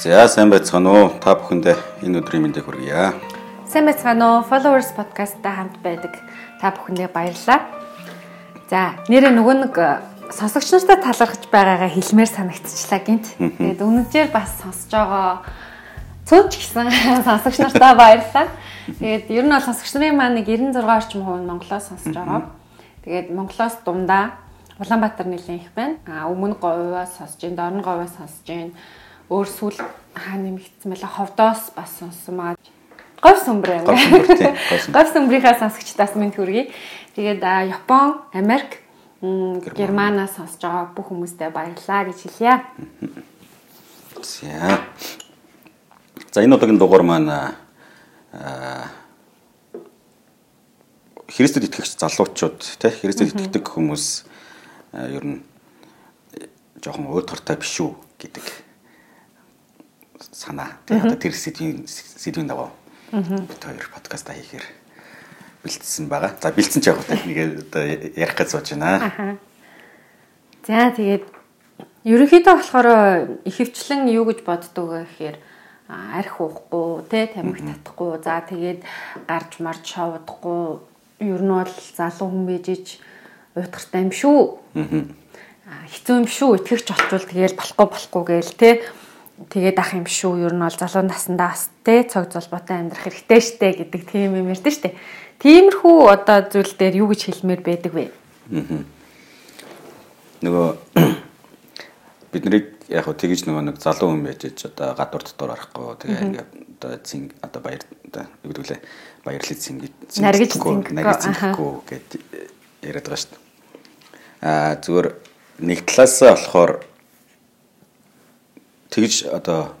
За сайн байцгаана уу? Та бүхэндээ энэ өдрийн мэндийг хүргье. Сайн байцгаана уу? Followers podcast-тай хамт байдаг та бүхэндээ баярлалаа. За, нэрээ нөгөө нэг э, сонсогч нартай талархаж байгаагаа хэлмээр санагдчихлаа гинт. Тэгээд үнэнээр бас сонсож байгаа цөөч гисэн сонсогч нартаа баярлалаа. Тэгээд ер нь бол сонсогч нарын маань нэг 96 орчим хувь Монголоос сонсож байгаа. Тэгээд Монголоос дундаа Улаанбаатар нэлийн их байна. А өмнө говьоос сонсож, дорн говьоос сонсож, өөр сүл хаа нэмэгдсэн байла ховдоос бас сонсон маа. Говь сүмбэр юм. Говь сүмбрийнхаа сонсогчдаас минь хүргэе. Тэгээд Япон, Америк, Германаас сонсож байгаа бүх хүмүүстээ баярлалаа гэж хэлье. За. За энэ удаагийн дугаар маань аа Христэд итгэгч залуучууд тий Христэд итгэдэг хүмүүс ер нь жоохон өөр тортой биш үү гэдэг санаа. Тэгээ одоо тэр сэдвийн сэдвийн дагуу бид хоёр подкаста хийхээр бэлдсэн байгаа. За бэлдсэн ч яг одоо нэг одоо ярих гэж сууж байна. За тэгээд ерөнхийдөө болохоор ихэвчлэн юу гэж боддог вэ гэхээр арх уухгүй, тэ тамхи татахгүй, за тэгээд гарч марж шовдохгүй, ер нь бол залуу хүн бийжиж уйтгартай юм шүү. Хэцүү юм шүү. Итгэвч олчвол тэгэл болохгүй болохгүй гээл тэ тэгээд ах юм шүү. Ер нь бол залуу насндаа бас те цог золбоотой амьдрах хэрэгтэй штэ гэдэг тийм юм ярьдэн штэ. Тиймэрхүү одоо зүйл дээр юу гэж хэлмээр байдаг вэ? Нөгөө бид нарыг яг хөө тэгж нөгөө нэг залуу хүн байж ч одоо гадуур дотор орохгүй тэгээ ингээд одоо зин одоо баяр одоо юу гэдэг лээ баярлал зин наргиж зингэхгүй гэд яриад байгаа шүү дээ. Аа зүгээр нэг талаасаа болохоор тэгж одоо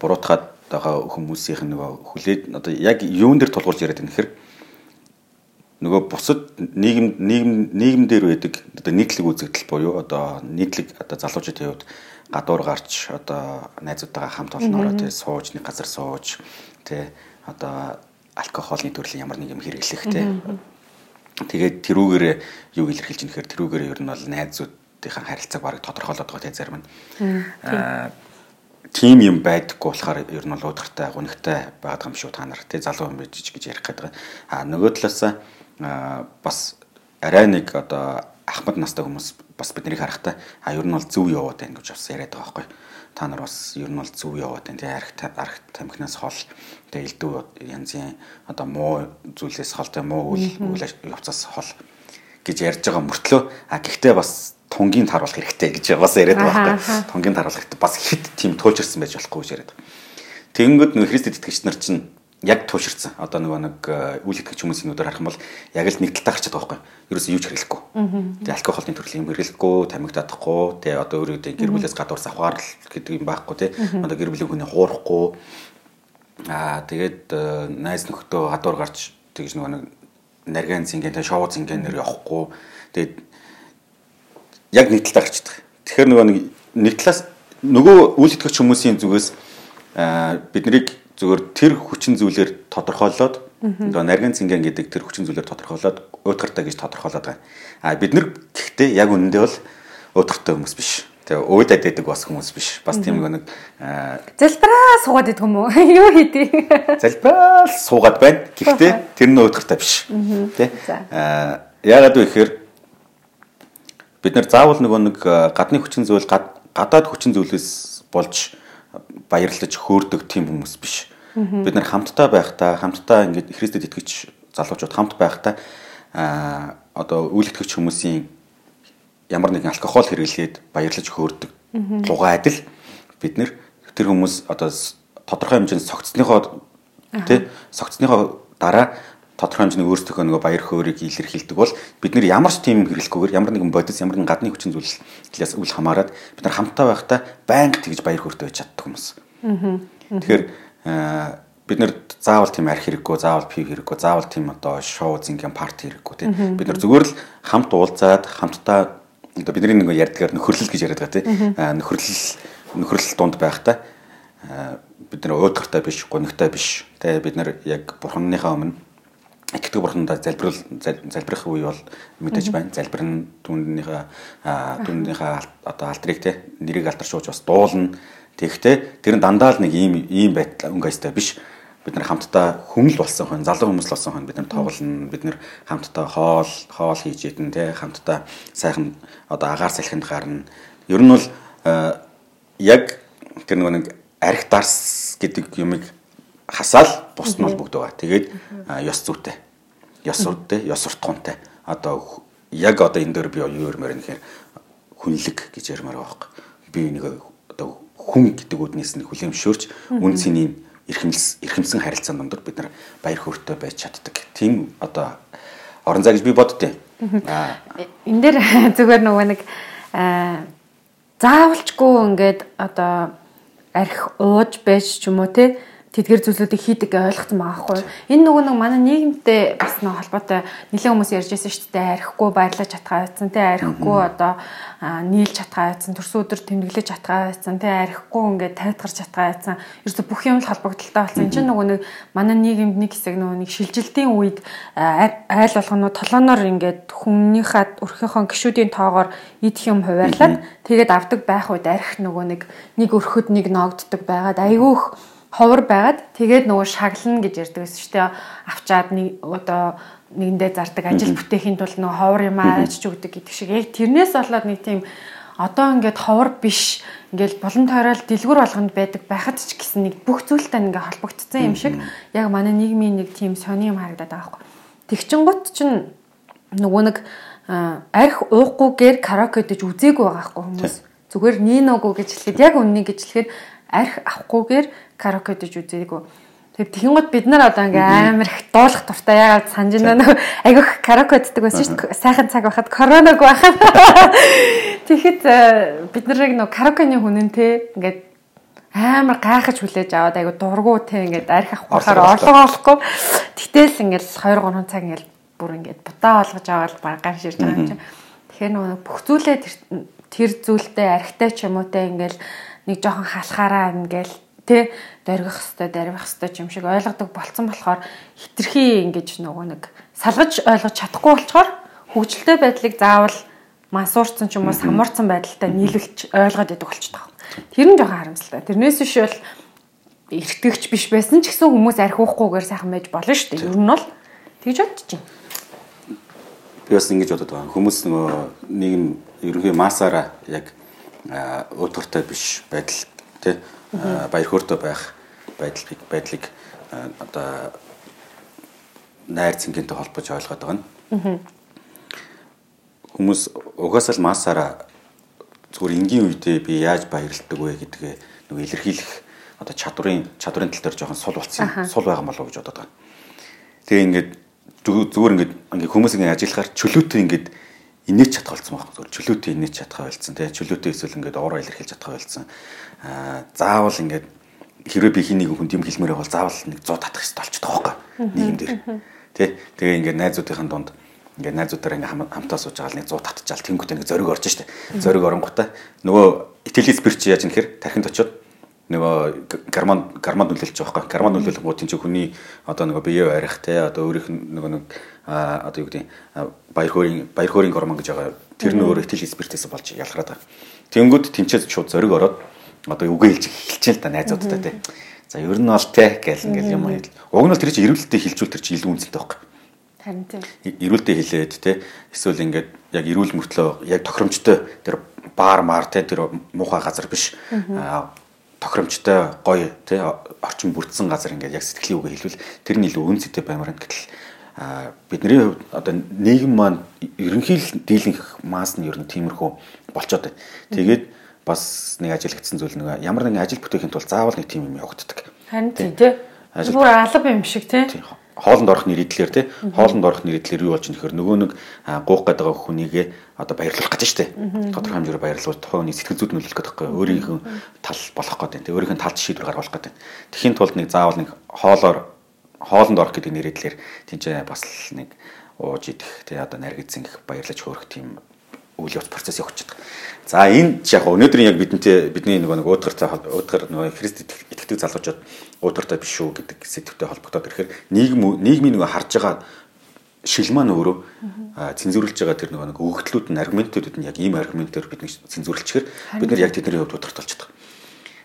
буруутгаад байгаа хүмүүсийнх нь нөгөө хүлээд одоо яг юун дээр тулгуурч яриад байна гэхээр нөгөө бусад нийгэм нийгэм нийгэм дээр байдаг одоо нийтлэг үзэгдэл буюу одоо нийтлэг одоо залуучуудын хувьд гадуур гарч одоо найзуудтайгаа хамт олноороо тий сууж нэг газар сууж тий одоо алкоголны төрлийн ямар нэг юм хэрэглэх тий. Тэгээд тэрүүгээрээ юу илэрхийлж юм гэхээр тэрүүгээрээ ер нь бол найзуудынхаа харилцааг бараг тодорхойлоод байгаа тий зарим нь. Аа тийм юм байдаггүй болохоор ер нь бол уудахтай гунигтай байгаад юм шүү та нар тий залуу юм байж гэж ярих гэдэг. А нөгөө талаас бас арай нэг одоо ахмад настай хүмүүс бас биднийг харахтаа а ер нь бол зөв яваад байна гэж бас яриад байгаа байхгүй. Та нар бас ер нь бол зөв яваад байна. Тэгээ арх арх тамхинаас хол тэгээ элдв янзын одоо муу зүйлээс хол тэгээ муу үйл явцаас хол гэж ярьж байгаа мөртлөө а гэхдээ бас тунгийн таруулах хэрэгтэй гэж бас яриад байгаа байхгүй. Тунгийн таруулах хэрэгтэй бас хит тийм туйлширсан байж болохгүй гэж яриад. Тэгэнгүүт нэг Христэд итгэгч нар чинь яг тууширсан. Одоо нөгөө нэг э, үйл итгэгч хүмүүсийн нүдээр харах юм бол яг л нэг талтай гарчаад байгаа байхгүй. Ерөөсөө юу ч хэрэглэхгүй. Тэгээ алкоголын төрлийн юм хэрэглэхгүй, тамхи татахгүй, тэгээ одоо өөрөө гэр бүлээс гадуур савхаар гэдэг юм байхгүй тий. Одоо гэр бүлийн хүний хуурахгүй. Аа тэгээд э, найз нөхдөө гадуур гарч тэгж нөгөө нэг нарийн зинген тэгээ шоу зингэнээр явахгүй. Тэгээд яг нэг талаар гарч байгаа. Тэгэхээр нөгөө нэг талаас нөгөө үйл итгэгч хүмүүсийн зүгээс бид нарыг зөвхөн тэр хүчин зүйлээр тодорхойлоод одоо нарийн цинген гэдэг тэр хүчин зүйлээр тодорхойлоод уутгартай гэж тодорхойлоод байгаа. А бид нар гэхдээ яг үнэндээ бол уутгартай хүмүүс биш. Тэгээ уудаад байдаг бас хүмүүс биш. Бас тийм нэг залбираа суугаад идэх юм уу? Юу хийдий? Залбираа суугаад байна. Гэхдээ тэр нь уутгартай биш. Тэ? Аа яагаад вэ гэхээр бид нар заавал нөгөө нэг гадны хүчин зүйл гадаад хүчин зүйлээс болж баярлаж хөөрдөг тийм хүмүүс биш. Бид нар хамтдаа байхдаа хамтдаа ингээд Христэд итгэж залуучууд хамт байхдаа а одоо үйл итгэгч хүмүүсийн ямар нэгэн алкогол хэрэглээд баярлаж хөөрдөг лугаа адил бид нар тэр хүмүүс одоо тодорхой хэмжээнд цогцсныхоо тий цогцсныхоо дараа тодорхой хэмжээний өөрсдийнхөө нөгөө баяр хөөргийг илэрхийлдэг бол бид нэр ямар ч тийм хэрэглэхгүйгээр ямар нэгэн бодис ямар нэгэн гадны хүчин зүйлээс үл хамааран бид нар хамтаа байхдаа байнга тэгж баяр хөөртэй байж чаддаг хүмүүс. Тэгэхээр бид нар заавал тийм арх хэрэггүй, заавал пив хэрэггүй, заавал тийм одоо шоу зингийн парти хэрэггүй тийм. Бид нар зүгээр л хамт уулзаад хамтдаа одоо бидний нэг ярьдгаар нөхөрлөл гэж яриад байгаа тийм. Нөхөрлөл нөхөрлөл дунд байхдаа бид нар өөдөртэй биш, гонигтай биш. Тэгээ бид нар яг бурхныхаа өмнө итгэдэг бурхандаа залбирал залбирах үе бол мэдээж байна. Залбир нь түүнийхээ түүнийхээ одоо алдрыг те нэрийг алдаршуулж бас дуулна. Тэгэхдээ тэр нь дандаа л нэг ийм ийм байдал өнгө айстай биш. Бид нар хамтдаа хүмэл болсон хон, залуу хүмүүс л болсон хон бид нар тоглоно. Бид нар хамтдаа хоол, хоол хийж ядэн те хамтдаа сайхан одоо агаар салхинд гарна. Ер нь бол яг тэр нэг арх дарс гэдэг юмыг хасаал бус нь бол бүгд байгаа. Тэгээд ёс зүйтэй. Ёс зүйтэй, ёс суртахуунтай. Одоо яг одоо энэ дээр би юу ярмаар нэхэр хүнлэг гэж ярмаар байгаа. Би нэг одоо хүн гэдэг үднээс нь хүлэмжшөөрч үн цэнийг эрхэмс эрхэмсэн харилцаан дондор бид нар баяр хөөртэй байж чаддаг. Тийм одоо орон зай гэж би боддتي. Аа энэ дээр зүгээр нөгөө нэг заавалчгүй ингээд одоо арх ууж байж ч юм уу те тэдгэр зүйлүүдийг хийдэг ойлгоцсон байгаа хгүй. Энэ нөгөө нэг манай нийгэмтэй бас нэг холбоотой нэлээд хүмүүс ярьж байсан шүү дээ. Архихгүй баярлаж чадхаа байсан тий архихгүй одоо нийлж чадхаа байсан төрсөн өдөр тэмдэглэж чадхаа байсан тий архихгүй ингээд тайтгарч чадхаа байсан. Ерөөсө бүх юм л холбогдолтой болсон. Энд чинь нөгөө нэг манай нийгэмд нэг хэсэг нөгөө нэг шилжилтийн үед айл болгоноо толоноор ингээд хүмүүнийхээ өрхийнхөө гişүүдийн тоогоор идэх юм хуваарлаад тэгээд авдаг байх үед арх нөгөө нэг нэг өрхөд нэг ногддог байгаад айгүйх ховор байгаад тэгээд нөгөө шаглана гэж ярьдаг гэсэн чинь авчаад нэг одоо нэгэндээ зардаг ажил бүтээхийн тулд нөгөө ховор юм ааж ч өгдөг гэдэг шиг. Яг тэрнээс болоод нэг тийм одоо ингээд ховор биш ингээд булан тойрол дэлгүр болгонд байдаг байхад ч гэсэн нэг бүх зүйлтэй ингээд холбогдсон юм шиг яг манай нийгмийн нэг тийм сони юм харагдаад байгаа байхгүй. Тэгчингут чинь нөгөө нэг арх уухгүйгээр караоке дэж үзээгүй байгаа байхгүй хүмүүс. Зүгээр ниногоо гэж хэлэхэд яг үннийг гэж хэлэхэд арх авахгүйгээр караоке дэж үзээгүй. Тэг тэгин гот бид нар одоо ингээм амар их дуулах дуртай ягаад санаж байна нөө айгүйх караоке ддэг байсан шүү дээ. Сайхан цаг байхад короног байхад. Тэгэхэд э, бид нарыг нөө караокены хүнэн те ингээд амар гайхаж хүлээж аваад айгу дургу те ингээд арх авахаар орлого олохгүй. Гэтэл ингээд 2 3 цаг ингээд бүр ингээд бутаа олгож аваад багаан ширж байгаа юм чинь. Тэгэхээр нөгөө бүх зүйлээ тэр зүйлтэй архтай ч юм уу те ингээд нэг жоохон халахаараа ингээл тэ дөргих хэвээр дөрвих хэвээр юм шиг ойлгодог болцсон болохоор хитрхи ингэж нөгөө нэг салгаж ойлгож чадахгүй болчоор хөгжилтэй байдлыг заавал мансуурцсан ч юм уу самуурцсан байдалтай нийлүүлж ойлгоод идэг болчихдог. Тэр нь жоохон харамсалтай. Тэрнээс биш бол эргэтгэгч биш байсан ч гэсэн хүмүүс архиухгүйгээр сайхан байж болно шүү дээ. Ер нь бол тэгж бодож байна. Би бас ингэж бодод байгаа. Хүмүүс нөгөө нийгэм ерөнхий массаараа яг өөдөртэй биш байдал тий баяр хөөртэй байх байдлыг байдлыг одоо найр цэнгэнтэй холбож ойлгоод байгаа нь. Хүмүүс угаасаа л массаараа зүгээр энгийн үедээ би яаж баярлдаг вэ гэдгээ нэг илэрхийлэх одоо чадварын чадварын тал дээр жоохон сул болцсон сул байгаа болов гэж бодоод байна. Тэгээ ингээд зүгээр ингээд ингээд хүмүүс ингээд ажиллахаар чөлөөтэй ингээд инээж чадах болсон байна. Зүгээр чөлөөтэй инээж чадах байлцсан тий. Чөлөөтэй эсвэл ингээд ороо илэрхийлж чадах байлцсан. Заавал ингээд хэрвээ би хин нэг хүнд юм хэлмээр бол заавал нэг 100 татах хэрэгтэй болчихдог байхгүй. Нийгэм дээр. Тий тэгээ ингээд найзуудынхаа дунд ингээд найзуудаараа ингээд хамтаа сууж байгаа л нэг 100 татчихаал тэнгуүтэй нэг зориг орж штэ. Зориг оронгуудаа нөгөө итгэлийн спирт яаж нэхэр тархинд очиод нөгөө гарман гарман нөлөөлж байгаа байхгүй гарман нөлөөлөх гоо тийч хүний одоо нөгөө биеэ барих те одоо өөрийнх нь нөгөө нэг одоо юу гэдэг баяр хөөрийн баяр хөөрийн гормон гэж байгаа тэр нь өөр итгэлийн спиртээс болж ялгараад байгаа тэнгүүд тэнцээд шууд зориг ороод одоо үгээ хэлж эхэлчихэ л да найзуудтай тий. За ер нь бол тий гэл ингээл юм хэл. Уг нь бол тэр чинь эрүүлэлтэд хилжүүл тэр чинь илүү үнцэнтэй байхгүй. Харин тий. Эрүүлэлтэд хэлээд тий. Эсвэл ингээд яг эрүүл мөртлөө яг тохиромжтой тэр баар маар тий тэр муухай газар биш. Тохиромжтой гоё тий орчин бүрдсэн газар ингээд яг сэтгэлийн үгээ хэлвэл тэр нь илүү үнцэнтэй баймаар гэтэл а бидний хувьд одоо нийгэм маань ерөнхий дийлэнх масс нь ер нь тиймэрхүү болчоод байна. Тэгээд бас нэг ажиглагдсан зүйл нэг ямар нэгэн ажил бүтээхийн тулд заавал нэг тим юм явагддаг. Харин тийм тий. Бүр алба юм шиг тий. Хоолнд орох нэрийдлэр тий. Хоолнд орох нэрийдлэр юу болж нэхэр нөгөө нэг гуух гэдэг хүнийгээ одоо баярлуулах гэж штэ. Тодорхой хэмжээгээр баярлуул тухайн хүний сэтгэл зүйд нөлөөлөх гэдэг байхгүй. Өөрийнхөө тал болох гэдэг. Өөрийнх нь талд шийдвэр гаргах гэдэг. Тэхийн тулд нэг заавал нэг хоолоор хоолнд орох гэдэг нэрийдлэр тийч бас нэг ууж идэх тий одоо наригдсан их баярлаж хөөрөх тийм үйл явц процесс явагдаж байгаа. За энэ яг өнөөдрийн яг бидэнтэй бидний нөгөө нэг уудгартай уудгар нөгөө Христ итгэдэг залуучууд уудгартай биш шүү гэдэг сэдвтэй холбогдоод ирэхээр нийгэм нийгмийн нөгөө харж байгаа шил маань өөрөө цензуурлж байгаа тэр нөгөө нэг өгөгдлүүд нь аргументуудад нь яг ийм аргументээр бидний цензуурлчихэр бид нар яг тэдний хувьд удирдах болчихдог.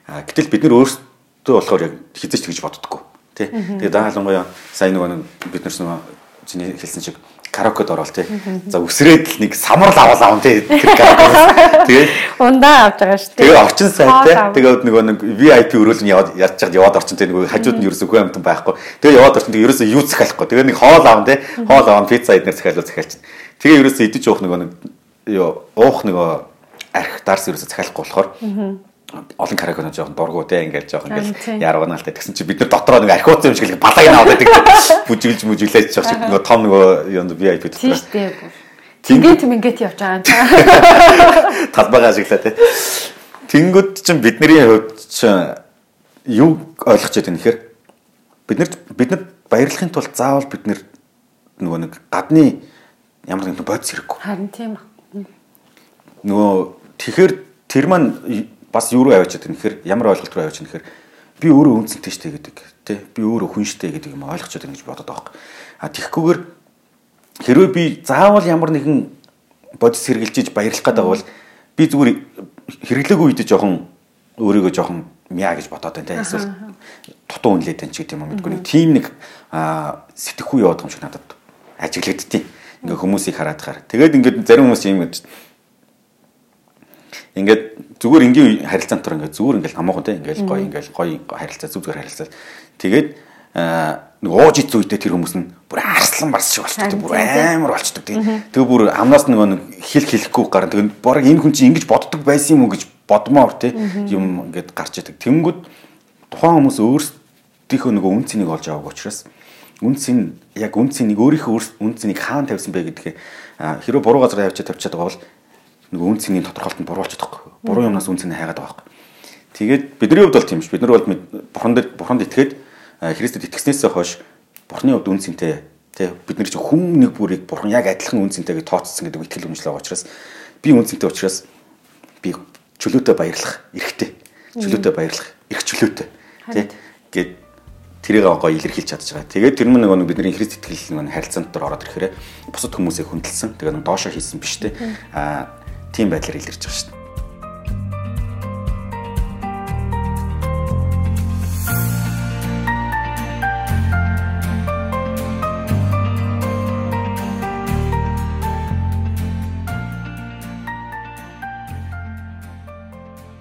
Гэтэл бид нар өөрсдөө болохоор яг хизэж тэгж боддоггүй. Тэ. Тэгээд даалангуяа сайн нөгөө бид нар нөгөө чиний хэлсэн шиг караокед орол тий. За үсрээд л нэг самрал авал аван тий. Тэгээд ундаа авч байгаа шүү дээ. Тэгээд орчин сайт тий. Тэгээд нөгөө нэг VIP өрөөл нь яваад яаж чад яваад орчин тий нөгөө хажууд нь ерөөсөө хөө амтан байхгүй. Тэгээд яваад орчин тэгээд ерөөсөө юу захиалахгүй. Тэгээд нэг хоол аван тий. Хоол аван пицца эднэр захиалуу захиалчих. Тэгээд ерөөсөө идэж уух нөгөө нэг юу уух нөгөө арх дарс ерөөсөө захиалахгүй болохоор олон караконо жоохон дургу те ингээл жоохон ингээл яруунаалтай тэгсэн чи бид нар дотроо нэг архиуц юм шиг балаг нь аваад байдаг бүжиглж мүжиглээж жоох шиг нөгөө том нөгөө юм VIP дотроо тийм тийм ингээд явж байгаа юм талбайгаа ашиглаа те. Тэнгууд чин бидний хувьд чин юу ойлгож байгаа юм нэхэр бид нар бид нар баярлахын тулд заавал бид нар нөгөө нэг гадны ямар нэгэн бодис хэрэггүй. Харин тийм нөгөө тэгэхээр тэр маань бас юу руу аваад чаддаг нэхэр ямар ойлголт руу чаддаг нэхэр би өөрөө үнцэнтэй штэ гэдэг тий би өөрөө хүн штэ гэдэг юм ойлгож чаддаг гэж бодоод байгаа. А тэгхгүйгээр хэрвээ би заавал ямар нэгэн бодис хэрглэж баярлах гэдэг бол би зүгээр хэрэглээгүй үед жоохон өөрийгөө жоохон мяа гэж бодоод байна тий эсвэл дутуу үнлээд байна ч гэдэг юм мэдгүй нэг тийм нэг сэтгэхүй яваад юм шиг надад ажиглагдтiin. Ингээ хүмүүсийг хараад хаар. Тэгээд ингээд зарим хүмүүс юм гэж ингээд зүгээр энгийн харилцаан төр ингээд зүгээр ингээд амуухан те ингээд гоё ингээд гоё харилцаа зүг зүгээр харилцаа. Тэгээд нэг ууж ич зүйтэй тэр хүмүүс нь бүр арслан барс шиг болчихдог. Бүр амар болчихдог. Тэгээ бүр амнаас нөгөө нэг хэл хэлэхгүй гарна. Тэгээ баг энэ хүн чинь ингэж боддог байсан юм уу гэж бодмоор те юм ингээд гарч идэг. Тэнгүүд тухайн хүмүүс өөрсдийнхөө нөгөө үн цэнийг олж аваагүй учраас үн цэн яг үн цэнийг өөрийнхөө үн цэнийг хаана тавьсан бэ гэдгийг хэрвээ буруу газар явж тавьчихад байгаа бол нэг үн цэнийн тодорхойлолтод буруулчихдаг байхгүй. Буруу юмнаас үн цэнэ хайгаад байгаа байхгүй. Тэгээд бидний хувьд бол тийм ш. Бид нар бол бурханд бурханд итгээд Христэд итгэснээсээ хойш бурхны хувьд үн цэнтэй тий бид нар чинь хүн нэг бүрийг бурхан яг адилхан үн цэнтэй гэж тооцсон гэдэг итгэл үнэмшил байгаа учраас би үн цэнтэй учраас би чөлөөтэй баярлах эрхтэй. Чөлөөтэй баярлах эрх чөлөөтэй тий гэд тэрийг гоё илэрхийлж чадж байгаа. Тэгээд тэр нь нэг бидний Христ итгэл нэг харилцаанд дор ороод ирэхээр бусад хүмүүсийг хүндэлсэн. Тэгээд доошо хийсэн биш те. Аа тийм байдлаар илэрч байгаа шүү дээ.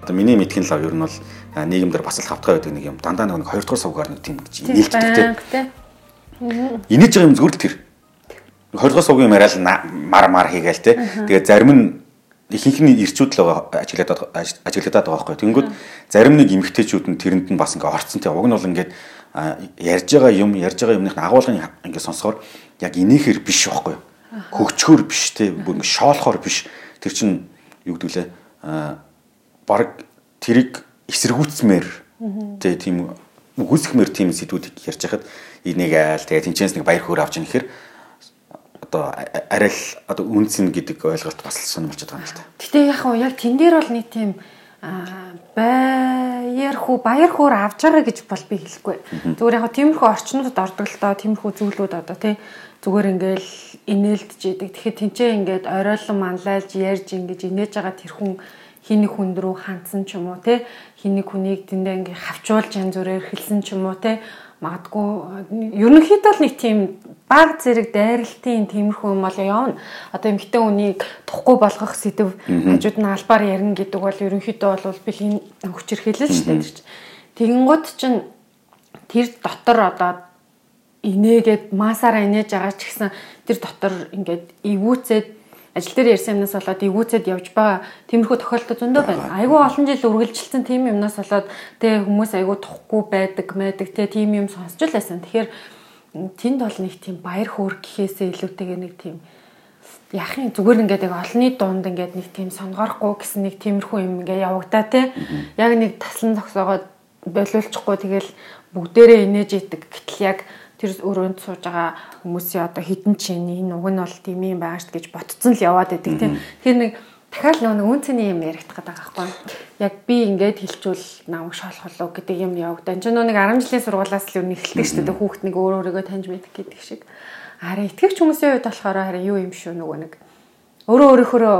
Одоо миний мэдхийн лав ер нь бол нийгэмдэр бас л хавтгай байдаг нэг юм. Дандаа нэг хоёр дахь сувгаар нэг тийм гэж нээлттэй. Инээж байгаа юм зүгээр л тэр. Хоёр дахь сувгийн яриад мар мар хийгээл те. Тэгээ зарим нь ихэнх нь ирчүүд л ажиглаад ажиглаад байгаа байхгүй. Тэнгүүд зарим нэг эмгтээчүүд нь тэрэнд нь бас ингээ орцсон тий. Уг нь бол ингээд ярьж байгаа юм, ярьж байгаа юмных агуулгын ингээ сонсохоор яг инээхэр биш байхгүй. Хөгчхөр биш тий. Бүр ингээ шоолохоор биш. Тэр чин юу гэдгүүлээ баг тэрийг эсэргүүцмээр тий тийм үгүйсгмээр тийм сэдвүүд ярьж хахад энийг айл тэгээ тэнцэнс нэг баяр хөөр авч яах гэхээр одоо арай л одоо үнцэн гэдэг ойлголт бас сонирмолч байгаа юм л та. Гэтэ яг хөө яг тэн дээр бол нэг тийм баяр хүү баяр хөөр авж байгаа гэж бол би хэлэхгүй. Зүгээр яг тиймэрхүү орчнуудад ордог л доо тиймэрхүү зүйлүүд одоо тий зүгээр ингээл инээлдэж идэг. Тэгэхээр тэнцээ ингээд оройлон манлайлж ярьж ингэж инээж байгаа тэр хүн хин нэг хүн рүү хандсан ч юм уу те хин нэг хүнийг тэндээ ингээ хавчуулж янз бүрээр хэлсэн ч юм уу те магадгүй ерөнхийдөө л нэг тийм баг зэрэг дайралтын тиймэрхүү юм бол явна. Одоо эмгтэн үнийг тухгүй болгох сэдв хажууд нь албаар ярина гэдэг бол ерөнхийдөө бол бэлгийн хүчирхээлэл шүү дээ. Тэгэнгუთ чинь тэр дотор одоо инээгээд масаараа инээж байгаа ч гэсэн тэр дотор ингээд эвүүцээд ажил дээр ярьсан юмнаас болоод эвүүцэд явж байгаа тиймэрхүү тохиолдол зөндөө байна. Айгүй олон жил үргэлжилсэн тийм юмнаас болоод тэ хүмүүс айгүй тухгүй байдаг мэдэг тэ тийм юм сонсч л байсан. Тэгэхээр тэнд бол нэг тийм баяр хөөр гэхээсээ илүүтэйгээр нэг тийм яхин зүгээр ингээд яг олонний дунд ингээд нэг тийм сонгорохгүй гэсэн нэг тиймэрхүү юм ингээд явагдаа те. Яг нэг таслан зогсоогоод болиулчихгүй тэгэл бүгдээрээ инээж идэг. Гэтэл яг тэр өрөөнд сууж байгаа хүмүүсийн одоо хідэн чинь энэ уг нь бол тийм юм байгаа шүү гэж ботцсон л яваад байдаг тийм. Тэр нэг дахиад нөгөө үн цэний юм яригдах гэдэг байхгүй. Яг би ингээд хилчүүл намайг шоолох болов гэдэг юм явагдаа. Энд чинь нэг 10 жилийн сургуулаас л юу нэхэлдэг шүү дээ. Хүүхэд нэг өөр өөрийгөө таньж мэдэх гэдэг шиг. Харин итгэвч хүмүүсийн хувьд болохоор харин юу юм шүү нөгөө нэг өөрөө өөрийнхөө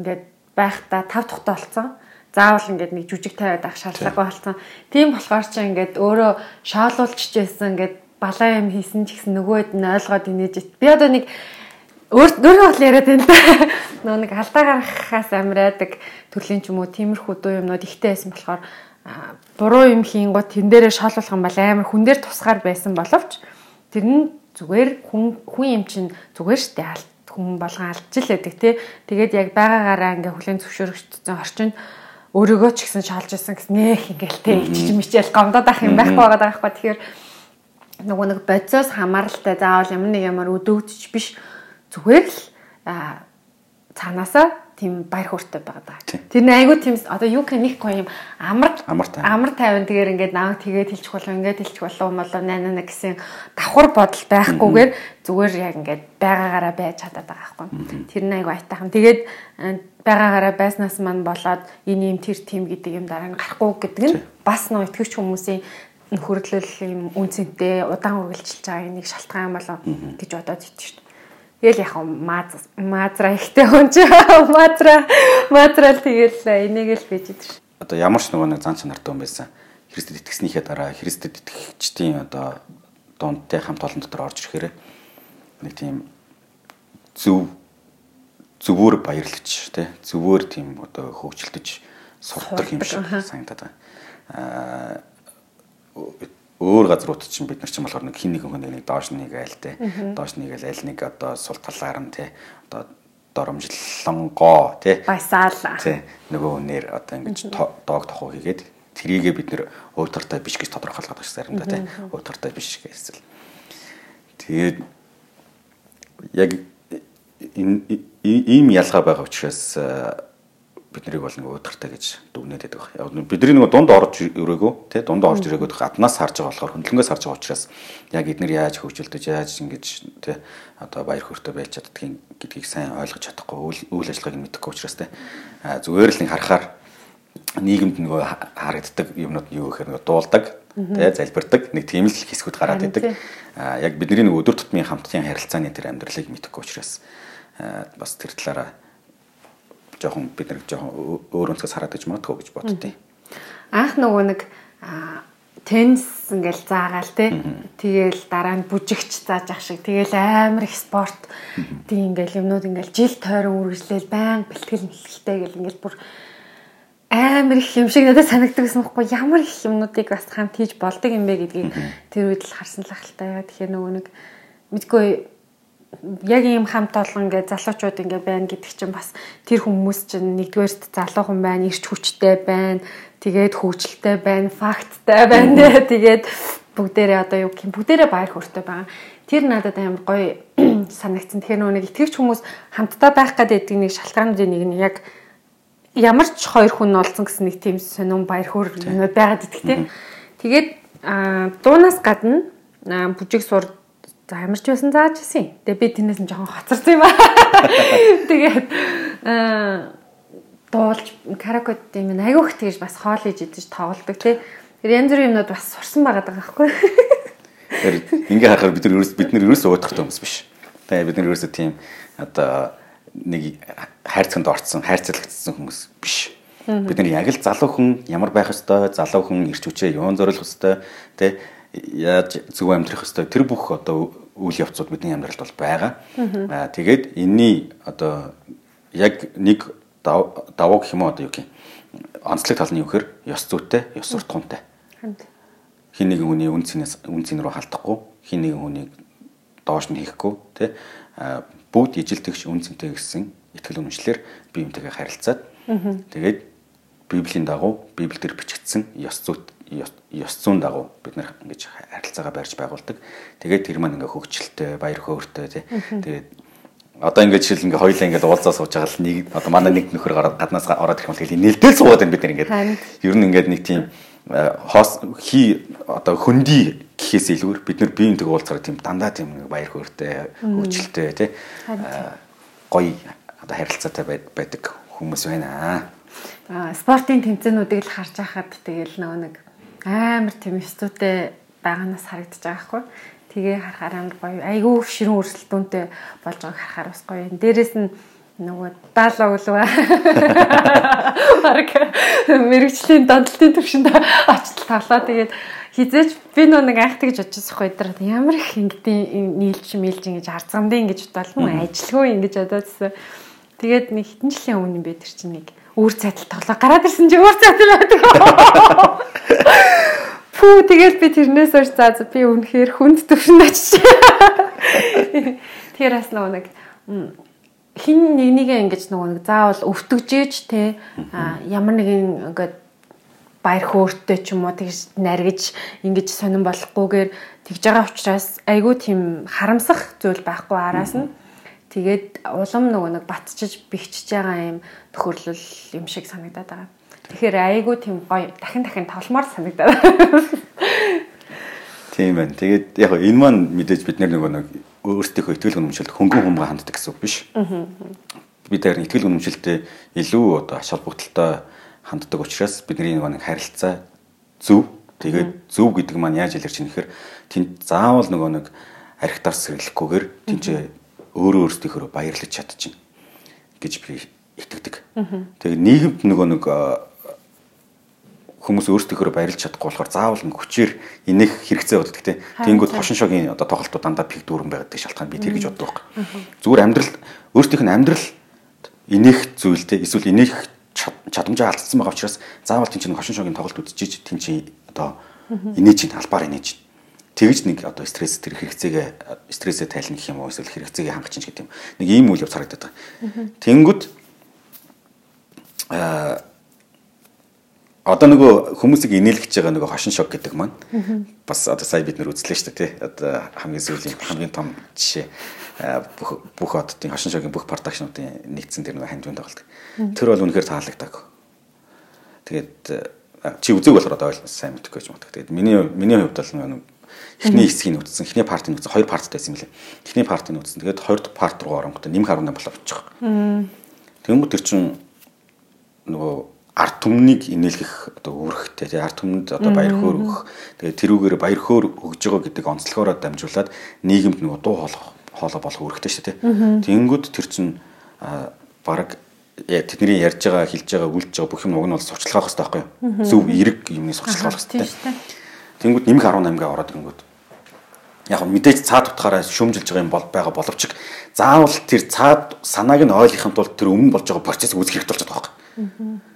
ингээд байхдаа тав тухтай болцсон. заавал ингээд нэг жүжиг тавиад авах шаардлагагүй болсон. Тийм болохоор ч ингээд өөрөө шоолуулчих гэсэн ингээд балаа юм хийсэн ч гэсэн нөгөөд нь ойлгоод инээж би одоо нэг өөрөө бол яриад байна да. Нөө нэг алдаа гаргахаас амираадаг төрлийн ч юм уу тиймэрхүү дуу юмнууд ихтэй байсан болохоор буруу юм хийнгууд тэн дээрээ шоолуулах юм бол амар хүн дээр тусгаар байсан боловч тэр нь зүгээр хүн хүн юм чинь зүгээр штэ алт хүн болгон алдж л байдаг тий. Тэгээд яг байгаагаараа ингээ хүлэн зөвшөөрөгчдсөн орчинд өөрийгөө ч гэсэн шалж исэн гэсэн нэх ингээл тий ичиж мичээл гомдоод ах юм байхгүй байгаа байхгүй. Тэгэхээр нөгөө нэг бодисоос хамааралтай заавал ямар нэг ямар өдөөдч биш. Зүгээр л цаанаасаа тийм баяр хөөртэй байгаа даа. Тэр нэг айгуу тийм одоо юу гэх нэг гоё юм амар амар тайван. тэгээр ингээд нааг тэгээд хэлчих болов ингээд хэлчих болов молоо найна гэсэн давхар бодол байхгүйгээр зүгээр яг ингээд байгаагаараа байж чадаад байгаа байхгүй. Тэр нэг айгуу айтайхан. Тэгээд байгаагаараа байснаас мань болоод энэ юм тэр тийм гэдэг юм дараа нь гарахгүй гэдэг нь бас нөө итгэвч хүмүүсийн нөхөрлөл юм үнцэнтэй удаан үргэлжилж байгаа нэг шалтгаан болоо гэж бодоод идэв шүү дээ. Тэгэл яг мааз маазра ихтэй хүн чи маазра маазра тэгэл энийг л бийж идэв. Одоо ямар ч нөгөө нэг зан чанартай хүн байсан. Христэд итгэснийхээ дараа Христэд итгэгчдийн одоо дундтай хамт олон дотор орж ирэхээр нэг тийм зөв зөвөр баярлаж тий зөвөр тийм одоо хөгжилдөж сурдаг юм шиг санагдаад байна. Аа өөр газрууд чинь бид нар чинь болохоор нэг хин нэгэн хүн нэг доош нэг айл те доош нэг айл аль нэг одоо сул талаар нь те одоо доромжлонгоо те басаал те нөгөө хүнээр одоо ингэж доог тохоо хийгээд трийгээ бид нэр өвдөртэй биш гэж тодорхойлгоод байгаа заримдаа те өвдөртэй биш гэсэн. Тэгээд яг ийм ялгаа байгаа учраас бид нарыг бол нэг өөдөртэй гэж дүгнээд байдаг. Яг бидний нэг дунд орж өрөөгөө тий дунд орж ирээгүй гаднаас харж байгаа болохоор хөндлөнгөөс харж байгаа учраас яг эдгээр яаж хөгжүүлдэж яаж ингэж тий одоо баяр хөөртэй байж чаддгийг гэдгийг сайн ойлгож чадахгүй үйл ажиллагааг нь мэдэхгүй учраас тий зүгээр л нэг харахаар нийгэмд нөгөө харагддаг юмнууд юу гэхээр нөгөө дуулдаг тий залбирдаг нэг тийм л хэсгүүд гараад идэг. Яг бидний нэг өдөр тутмын хамтын харилцааны тэр амьдралыг мэдэхгүй учраас бас тэр талаараа жоохон бид нэг жоохон өөр өнцгөөс хараад иж магадгүй гэж боддتي. Анх нөгөө нэг теннис ингээл заагаал те. Тэгээл дараа нь бүжигч зааж ах шиг. Тэгээл амар их спорт. Тэг ингээл юмнууд ингээл жил тойрон үргэлжлээл байн бэлтгэл мэлхэлтэй гэл ингээл бүр амар их юм шиг надад санагддаг гэсэн байхгүй ямар их юмнуудыг бас хамт хийж болдог юм бэ гэдгийг тэр үед л харсан л ахaltaа. Тэгэхээр нөгөө нэг мэдгүй яг ийм хамт олон ингээд залуучууд ингээд байна гэдэг чинь бас тэр хүмүүс чинь нэгдүгээрт залуу хүн байна, ирч хүчтэй байна, тэгээд хөгжилтэй байна, факттай байна тэгээд бүгдээрээ одоо юу гэх юм бүгдээрээ баяр хөөртэй байгаа. Тэр надад амар гоё санагдсан. Тэгэхээр нөгөө нэг итгэвч хүмүүс хамтдаа байх гэдэг нэг шалтгаануудын нэг нь яг ямар ч хоёр хүн олсон гэсэн нэг тийм сонирн баяр хөөр байгаад итгэв. Тэгээд дуунаас гадна бүжиг сур За ямарч байсан зааж исэн. Тэгээ би тэрнээс нь жоохон хоцорсон юм аа. Тэгээд дуулж каракод юм айгүйх тэгж бас хоол хийж идэж тоглодог тий. Тэр янз бүрийн юмнууд бас сурсан байгаа даа байхгүй. Тэр ингээ харахаар бид нар ерөөс бид нар ерөөс уудах хүмүүс биш. Тэгээ бид нар ерөөсөө тийм одоо нэг хайрцагт орцсон, хайрцагтсан хүмүүс биш. Бид нар яг л залуу хүн ямар байх ёстой, залуу хүн ирч хүчээ юун зориулах ёстой, тэ яаж зөв амьдрах ёстой? Тэр бүх одоо үйл явцууд бидний амьдралд бол байгаа. Аа тэгээд энэний одоо яг нэг давуу гэх юм уу одоо юу гэх юм? Онцлог тал нь юу гэхээр ёс зүйтэй, ёс суртахуунтай. Хин нэгэн хүний үн цэнээс үн цэн рүү халтахгүй, хин нэгэн хүний доош нь хийхгүй тий бүгд ижилтгч үн цэнтэй гэсэн итгэл үнэмшлэр бие биентэйгээ харилцаад тэгээд библийн дагуу библиэлд бичигдсэн ёс зүйт ёс зүйн дагуу бид нар ингэж харилцаагаа барьж байгуулдаг. Тэгээд тэр маань ингээ хөгжилтэй, баяр хөөртэй тий. Тэгээд одоо ингээд жишээл ингээ хоёлаа ингээд уулзаа сууж байгаа л нэг одоо манай нэг нөхөр гараад гаднаас ороод ирэх юм тэгэл нэлдэл суугаад байна бид нар ингээд ер нь ингээд нэг тийм хоос хий одоо хөнди гэхээс илүүр бид нар биеинтэйг уулзахаар тийм дандаа тийм баяр хөөртэй хөгжилтэй тий гоё одоо харилцаатай байдаг хүмүүс байна. Аа спортын тэмцээнүүдийг л харж байхад тэгэл нөгөө нэг амар тийм студтэй байгаанаас харагдаж байгаа хгүй. Тэгээ харахаар амар гоё. Айгүй ширүүн өрсөлдөөнтэй болж байгааг харахаар бас гоё. Дээрээс нь нөгөө даалаа үлвэ. Бараг мэрэгчлийн донтолтын төвшөнд очил тавлаа. Тэгээд хизээч би нөө нэг айхт гэж бодож байгаа байхгүй ямар их ингэдийн нийлж мэлж ингэж арцгамдын ингэж бодвол хүн ажилгүй ингэж бодоодсэн. Тэгээд нэг хитэн жилийн өмнө бэ тэр чинь нэг үүр цайтал тоглоо гараад ирсэн чи үүр цайтал байдаг. Тэгээд би тэрнээс хойш за би үнэхээр хүнд төвшөнд очиж. Тэр бас нэг хин нэг нэгэ ингэж нөгөө нэг заавал өвтгжээж те ямар нэгэн ингээд баяр хөөртэй ч юм уу тэгж наргиж ингэж сонирн болохгүйгээр тэгж байгаа учраас айгүй тийм харамсах зүйл байхгүй араас нь тэгээд улам нөгөө нэг батчиж бэхжиж байгаа юм төхөрлөл юм шиг санагдаад байгаа. Тэгэхээр айгүй тийм гоё дахин дахин толмоор санагдаад. Тийм байна. Тэгээд яг энэ маань мэдээж бид нэг нэг өөрсдийнхөө итгэл үнэмшилд хөнгөн хумга ханддаг гэсэн үг биш. Бид харин итгэл үнэмшилтэд илүү одоо ач холбогдолтой ханддаг учраас бидний нэг харилцаа зөв тэгээд зөв гэдэг маань яаж илэрч юм нэхэр тэнд заавал нөгөө нэг архитар сэрлэхгүйгээр тэнд өөрөө өөрсдийнхөө баярлаж чадчихна гэж би итгэдэг. Тэгээд нийгэмд нөгөө нэг хүмүүс өөрсдийнхөө баярлж чадахгүй болохоор заавал хүчээр инех хэрэгцээ боддог тийм. Тэнгүүд хошин шогийн одоо тоглолтууд дандаа пик дүүрэн байгаад шалтгаан би тэр гэж боддог байхгүй. Зүгээр амьдрал өөрсдийнх нь амьдрал инех зүйл тийм. Эсвэл инех чадамжаа алдсан байгаа учраас заавал тийм чинь хошин шогийн тоглолт үзчихэж тийм чинь одоо инээж чинь албаар инээж чинь. Тэгж нэг одоо стресс тэр хэрэгцээгээ стрессээ тайлна гэх юм уу эсвэл хэрэгцээгээ хангах чинь гэдэг юм. Нэг ийм үйл явц харагдаад байгаа. Тэнгүүд аа одоо нөгөө хүмүүсийг инээлгэж байгаа нөгөө хошин шок гэдэг маань бас одоо сая бид нэр үзлээ шүү дээ тий. Одоо хамгийн сүүлийн хамгийн том жишээ бүх бүх оддын хошин шогийн бүх продакшнуудын нэгдсэн тэр нөгөө хандвын тоглолт. Тэр бол үнэхээр таалагдаг. Тэгээд чи үзег болохоор одоо ойлгосон сайн мэдэхгүй юм уу. Тэгээд миний миний хувьд бол нөгөө эхний хэсгийг үзсэн. Эхний партийг үзсэн. Хоёр парттай байсан юм лээ. Эхний партийг үзсэн. Тэгээд хоёр дахь парт руу оронгот нэмэх 18 болоо очих. Тэгмүү тэр чин нөгөө ард түмнийг инээлгэх одоо үүрэгтэй тий ард түмэнд одоо баяр хөөр өгөх. Тэгээ тэрүүгээр баяр хөөр өгж байгаа гэдэг онцлогоороо дамжуулаад нийгэмд нөгөө дуу хоолой хоолой болох үүрэгтэй шүү дээ тий. Тэнгүүд тэр чин баг тэдний ярьж байгаа хэлж байгаа үлдж байгаа бүх юм уг нь бол сурчлагах хэрэгтэй байхгүй юу? Зөв эерэг юмны сурчлагах хэрэгтэй. Тэнгүүд нэмэх 18-гаа ороод ирэнгүүт яг мэдээж цаад утгаараа шүмжилж байгаа юм бол байгаа боловч заавал тэр цаад санааг нь ойлгохын тулд тэр өмнө болж байгаа процесс үүсгэх хэрэгтэй болчиход байгаа байхгүй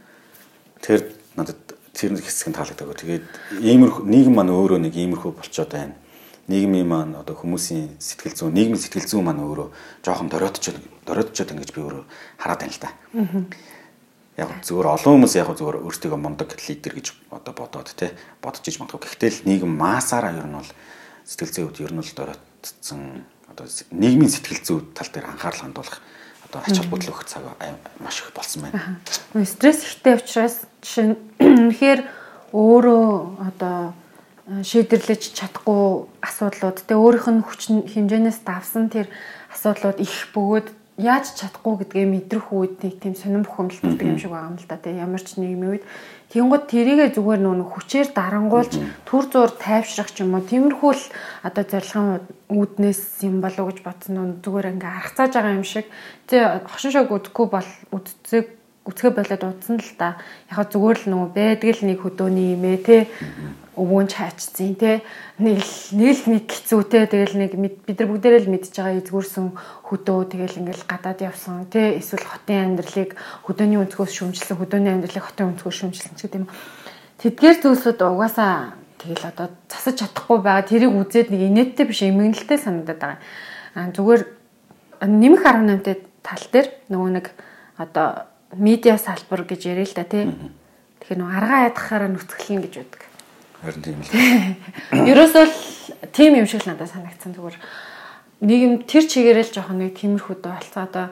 Тэр надад тэр хэсэг нь таалагдаагүй. Тэгээд иймэрхүү нийгэм маань өөрөө нэг иймэрхүү болцоод байна. Нийгмийн маань одоо хүмүүсийн сэтгэл зүйн, нийгмийн сэтгэл зүйн маань өөрөө жоохон дороотчод дороотчод ингэж би өөрөө хараад байна л да. Яг зөвөр олон хүмүүс яг зөвөр өөртөө мундаг лидер гэж одоо бодоод те бодож иж магадгүй. Гэхдээ л нийгэм маасаараа ер нь бол сэтгэл зүйд ер нь л дороотцсон одоо нийгмийн сэтгэл зүй тал дээр анхаарал хандуулах одоо ач холбогдол өгөх цаг маш их болсон байна. Стресс ихтэй учраас жишээ нь үнэхээр өөрөө одоо шийдэрлэж чадахгүй асуудлууд те өөрийнх нь хүч хэмжээнээс давсан тэр асуудлууд их бөгөөд яаж чадахгүй гэдгээ мэдрэх үед нэг тийм сонирн бухимдалтай юм шиг байгаа юм л да тийм ямар ч нийгмийн үед Тэнгууд тэрийгэ зүгээр нөө хүчээр дарангуулж төр зур тайвшрах ч юм уу тиймэрхүү л одоо зорилгын үүднээс юм болов гэж бодсон нь зүгээр ингээ аргацааж байгаа юм шиг. Тий хошин шог үдэхгүй бол үдцэг үцгэ болоод удсан л та. Яг зүгээр л нөгөө байдаг л нэг хөдөөний юм ээ тий өвөн чаачцیں۔ Тэ нэг нэг нэг хэцүүтэй тэгэл нэг бид нар бүгдээрээ л мэдж байгаа эзгүүрсэн хөдөө тэгэл ингээл гадаад явсан тэ эсвэл хотын амьдралыг хөдөөний өнцгөөс шүмжилсэн хөдөөний амьдралыг хотын өнцгөөс шүмжилсэн ч гэдэг юм. Тэдгээр зүйлсүүд угаасаа тэгэл одоо засаж чадахгүй байгаа тэрийг үзээд нэг инээдтэй биш эмгэнэлтэй санагдаад байгаа. Аа зүгээр нэмэх 18-тай тал дээр нөгөө нэг одоо медиа салбар гэж яриа л да тий. Тэгэхээр нөгөө аргаа ядахаараа нүцгэлэн гэж үүдэг. Харин тийм л. Ерөөсөө л тийм юм шиг л надад санагдсан зүгээр. Нэг юм тэр чигээрэл жоохон нэг тиймэрхүү болцоо одоо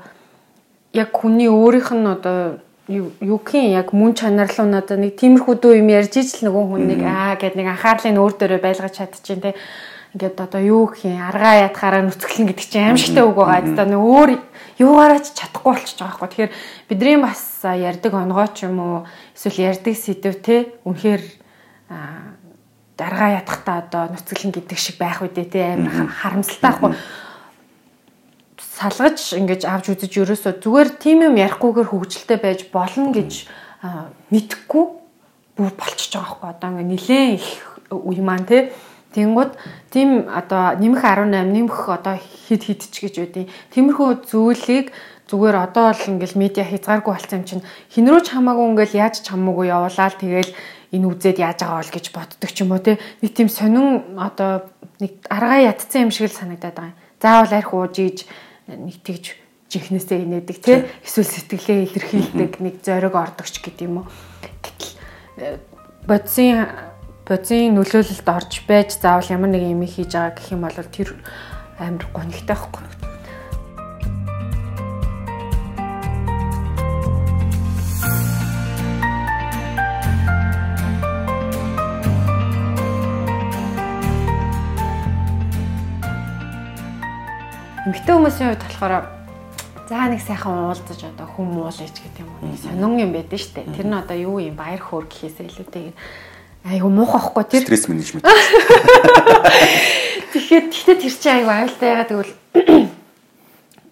яг хүний өөрийнх нь одоо юухийн яг мөн чанарлуу надад нэг тиймэрхүү дөө юм ярьж ижил нөгөө хүн нэг аа гэд нэг анхаарлын өөр дөрөө байлгаж чадчихээн те ингээд одоо юу гэх юм аргаа ятгаараа нүцгэлэн гэдэг чинь аимшигтай үг байгаа. Одоо нэг өөр юугаараа ч чадахгүй болчихж байгаа байхгүй. Тэгэхээр бидний бас ярьдаг онгоо ч юм уу эсвэл ярьдаг сэдв те үнэхээр даргаа ядахта одоо нүцгэлэн гэдэг шиг байх үедээ те аим харамсалтай байхгүй. Салгаж ингэж авч үзэж ерөөсөө зүгээр тийм юм ярихгүйгээр хөвгөлтэй байж болно гэж мэдхгүй бүр болчихж байгаа байхгүй. Одоо ингээ нилээн их үе маань те. Тэнгууд тийм одоо нэмэх 18 нэмэх одоо хид хид ч гэж үүдээ. Тиймэрхүү зүйлийг зүгээр одоо л ингээл медиа хязгааргүй болсон юм чинь хин рүү ч хамаагүй ингээл яаж ч хамаагүй явуулаад тэгэл энэ үзээд яаж байгаа бол гэж боддог ч юм уу те. Нэг тийм сонин одоо нэг аргаа ятцсан юм шиг л санагдаад байгаа юм. Заавал арх ууж ийж нэг тэгж жихнэсээ инээдэг те. Эсвэл сэтгэлээ илэрхийлдэг нэг зориг ордогч гэдэг юм уу. Гэтэл э, бодисын бодисын нөлөөлөлд орж байж заавал ямар нэг юм хийж байгаа гэх юм бол тэр амар гонигтай байхгүй. Эмэгтэй хүмүүсийн хувьд болохоор за нэг сайхан уулзаж одоо хүм уулж гэдэг юм уу. Сонин юм байдаг шүү дээ. Тэр нь одоо юу юм баяр хөөр гэхээсээ илүүтэйгээр айгу муухай байхгүй тэр стресс менежмент. Тэгэхээр тэгтээ тэр чинь айгу аюултай ягаад гэвэл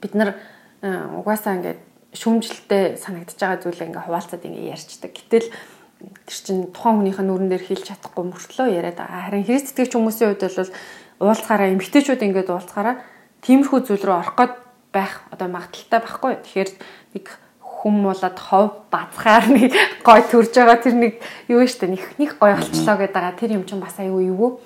бид нар угаасаа ингээд шүүмжлэлтэй санагдаж байгаа зүйлээ ингээ хуваалцаад ингээ ярьцдаг. Гэтэл тэр чинь тухайн хүнийхээ нүрэн дээр хэлж чадахгүй мөртлөө яриад байгаа. Харин хэрэгс сэтгэгч хүмүүсийн хувьд бол уулзахаараа эмгтээчүүд ингээд уулзахаараа тиймэрхүү зүйл рүү орох гээд байх одоо магадaltaй байхгүй. Тэгэхээр нэг хүм болоод хов бацхаар нэг гой төрж байгаа тэр нэг юу штэ нэг нэг гой болчлоо гэдэг байгаа тэр юм чинь бас аюу юу